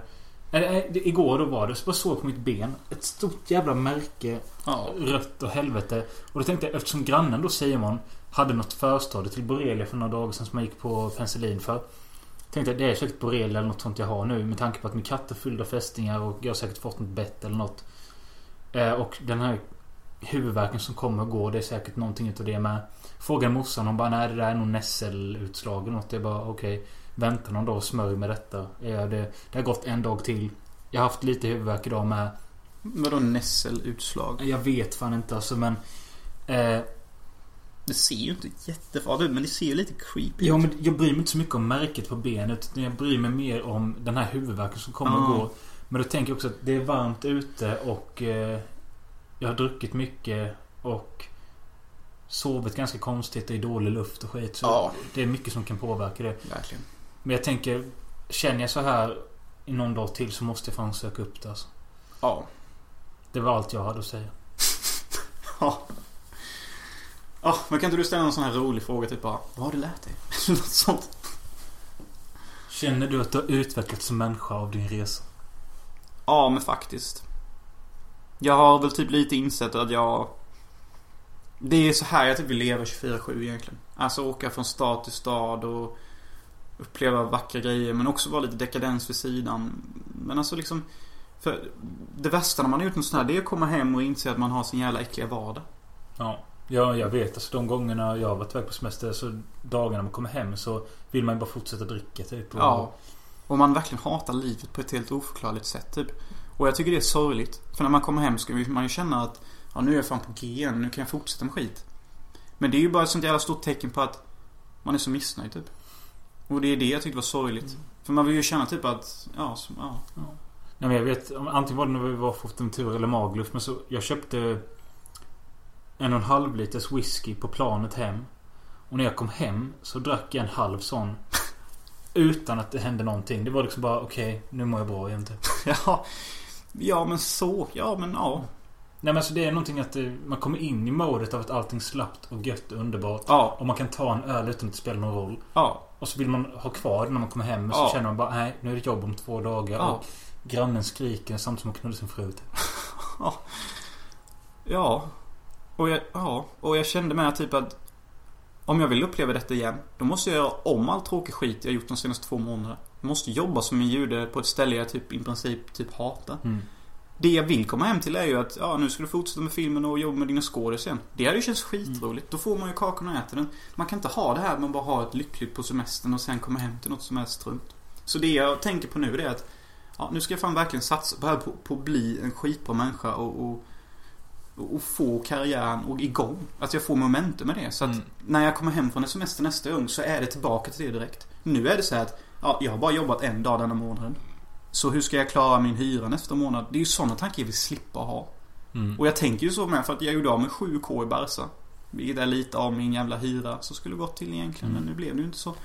[SPEAKER 1] Eller nej, det- igår då var det. Så bara såg på mitt ben. Ett stort jävla märke.
[SPEAKER 3] Ja.
[SPEAKER 1] Rött och helvete. Och då tänkte jag eftersom grannen då Simon hade något förstadie till borrelia för några dagar sedan som jag gick på penicillin för. Tänkte jag det är säkert borrelia eller något sånt jag har nu med tanke på att min katt är fylld av fästingar och jag har säkert fått något bett eller något. Eh, och den här huvudvärken som kommer och går det är säkert någonting utav det med. Frågade morsan hon bara nej det där är nog nässelutslag eller något. Det är bara okej. vänta någon dag och smörj med detta. Ja, det, det har gått en dag till. Jag har haft lite huvudvärk idag med.
[SPEAKER 3] Vadå nässelutslag?
[SPEAKER 1] Jag vet fan inte alltså men... Eh,
[SPEAKER 3] Det ser ju inte jättefarligt ut men det ser ju lite creepy
[SPEAKER 1] Ja
[SPEAKER 3] ut.
[SPEAKER 1] men jag bryr mig inte så mycket om märket på benet. Utan jag bryr mig mer om den här huvudvärken som kommer och
[SPEAKER 3] Ah.
[SPEAKER 1] går. Men då tänker jag också att det är varmt ute och eh, jag har druckit mycket och sovit ganska konstigt och i dålig luft och skit. Så
[SPEAKER 3] Ja.
[SPEAKER 1] det är mycket som kan påverka det.
[SPEAKER 3] Verkligen.
[SPEAKER 1] Men jag tänker, känner jag så här i någon dag till så måste jag fan söka upp det alltså.
[SPEAKER 3] Ja.
[SPEAKER 1] Det var allt jag hade att säga.
[SPEAKER 3] Ja. Ja, men kan inte du ställa en sån här rolig fråga typ bara Vad har du lärt dig? Något sånt.
[SPEAKER 1] Känner du att du har utvecklats som människa av din resa?
[SPEAKER 3] Ja, men faktiskt. Jag har väl typ lite insett att jag... Det är så här jag typ vill leva 24-7 egentligen. Alltså åka från stad till stad och uppleva vackra grejer men också vara lite dekadens vid sidan. Men alltså liksom... För det värsta när man har gjort något sånt här det är att komma hem och inse att man har sin jävla äckliga vardag.
[SPEAKER 1] Ja. Ja, jag vet. Alltså de gångerna jag har varit iväg på semester så dagarna man kommer hem så vill man ju bara fortsätta dricka typ. Och,
[SPEAKER 3] Ja. Och man verkligen hatar livet på ett helt oförklarligt sätt typ. Och jag tycker det är sorgligt. För när man kommer hem ska man ju känna att Ja nu är jag fan på G igen, nu kan jag fortsätta med skit. Men det är ju bara ett sånt jävla stort tecken på att Man är så missnöjd typ. Och det är det jag tyckte var sorgligt. För man vill ju känna typ att, ja, som, ja.
[SPEAKER 1] Nej men jag vet, antingen var det när vi var på Fuerteventura eller Magaluf. Men så, jag köpte en och en halv liters whisky på planet hem. Och när jag kom hem så drack jag en halv sån. Utan att det hände någonting. Det var liksom bara okej, nu mår jag bra igen typ.
[SPEAKER 3] Ja, ja men så, ja men ja.
[SPEAKER 1] Nej men så det är någonting att det, man kommer in i modet av att allting slappt och gött och underbart.
[SPEAKER 3] Ja,
[SPEAKER 1] Och man kan ta en öl utan att det spelar någon roll.
[SPEAKER 3] ja,
[SPEAKER 1] Och så vill man ha kvar det när man kommer hem. Men så
[SPEAKER 3] Ja.
[SPEAKER 1] känner man bara nej, nu är det jobb om två dagar.
[SPEAKER 3] Ja.
[SPEAKER 1] Och grannen skriker samtidigt som man knullar sin fru. Typ.
[SPEAKER 3] ja. Och jag, ja, och jag kände med typ att om jag vill uppleva detta igen, då måste jag göra om all tråkig skit jag gjort de senaste två månaderna. Jag måste jobba som en jude på ett ställe jag typ i princip typ hatar.
[SPEAKER 1] Mm.
[SPEAKER 3] Det jag vill komma hem till är ju att, ja nu ska du fortsätta med filmen och jobba med dina skådis igen. Det hade ju känts skitroligt. Då får man ju kakan och äter den. Man kan inte ha det här att man bara har ett lyckligt på semestern och sen komma hem till något som är strunt. Så det jag tänker på nu det är att, ja nu ska jag fan verkligen satsa på, här på, på att bli en skitbra människa och, och, och, få karriären och igång. Att jag får momentum med det. Så att
[SPEAKER 1] Mm.
[SPEAKER 3] när jag kommer hem från en semester nästa gång så är det tillbaka till det direkt. Nu är det så här att, ja, jag har bara jobbat en dag denna månaden. Så hur ska jag klara min hyra nästa månad? Det är ju sådana tankar jag vill slippa ha.
[SPEAKER 1] Mm.
[SPEAKER 3] Och jag tänker ju så med för att jag gjorde av med 7K i Barca. Vilket är lite av min jävla hyra som skulle gått till egentligen.
[SPEAKER 1] Mm.
[SPEAKER 3] Men nu blev det ju inte så.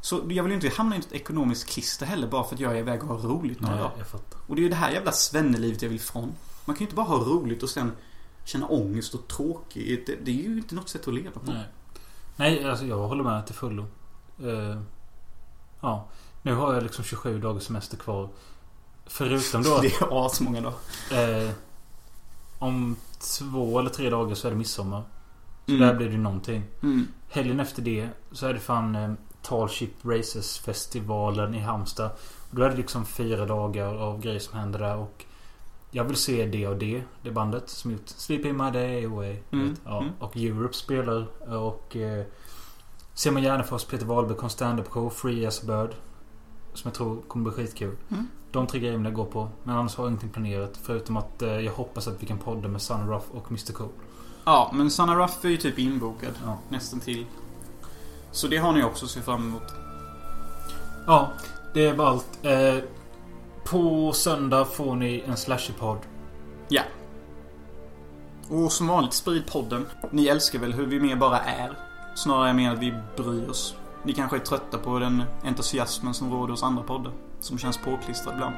[SPEAKER 3] Så jag vill ju inte hamna i ett ekonomiskt klister heller bara för att jag är iväg och har roligt några
[SPEAKER 1] Nej,
[SPEAKER 3] dagar. Och det är ju det här jävla svennelivet jag vill ifrån. Man kan ju inte bara ha roligt och sen känna ångest och tråkigt. Det, det är ju inte något sätt att leva på.
[SPEAKER 1] Nej. Nej, alltså jag håller med till fullo. Eh, ja. Nu har jag liksom 27 dagars semester kvar. Förutom då
[SPEAKER 3] Det
[SPEAKER 1] att
[SPEAKER 3] är asmånga dagar.
[SPEAKER 1] eh, om två eller tre dagar så är det midsommar. Så
[SPEAKER 3] Mm.
[SPEAKER 1] där blir det någonting.
[SPEAKER 3] Mm.
[SPEAKER 1] Helgen efter det så är det fan eh, Tall Ship Races festivalen i Halmstad. Då är det liksom fyra dagar av grejer som händer där och jag vill se det och det. Det bandet som gjort Sleeping My Day Away.
[SPEAKER 3] Mm,
[SPEAKER 1] Vet, ja.
[SPEAKER 3] mm.
[SPEAKER 1] Och Europe spelar och eh, Simon Gärdenfors, Peter Wahlberg kom stand-up show Free as a Bird. Som jag tror kommer bli skitkul.
[SPEAKER 3] Mm.
[SPEAKER 1] De tre grejerna jag går på. Men annars har jag ingenting planerat. Förutom att eh, jag hoppas att vi kan podda med Sun Ruff och Mr Cool.
[SPEAKER 3] Ja, men Sanna Ruff är ju typ inbokad.
[SPEAKER 1] Ja.
[SPEAKER 3] Nästan till. Så det har ni också att se fram emot.
[SPEAKER 1] Ja, det var allt. Eh, på söndag får ni en slasherpodd.
[SPEAKER 3] Ja. Och som vanligt, sprid podden. Ni älskar väl hur vi mer bara är. Snarare mer att vi bryr oss. Ni kanske är trötta på den entusiasmen som råder hos andra poddar. Som känns påklistrad ibland.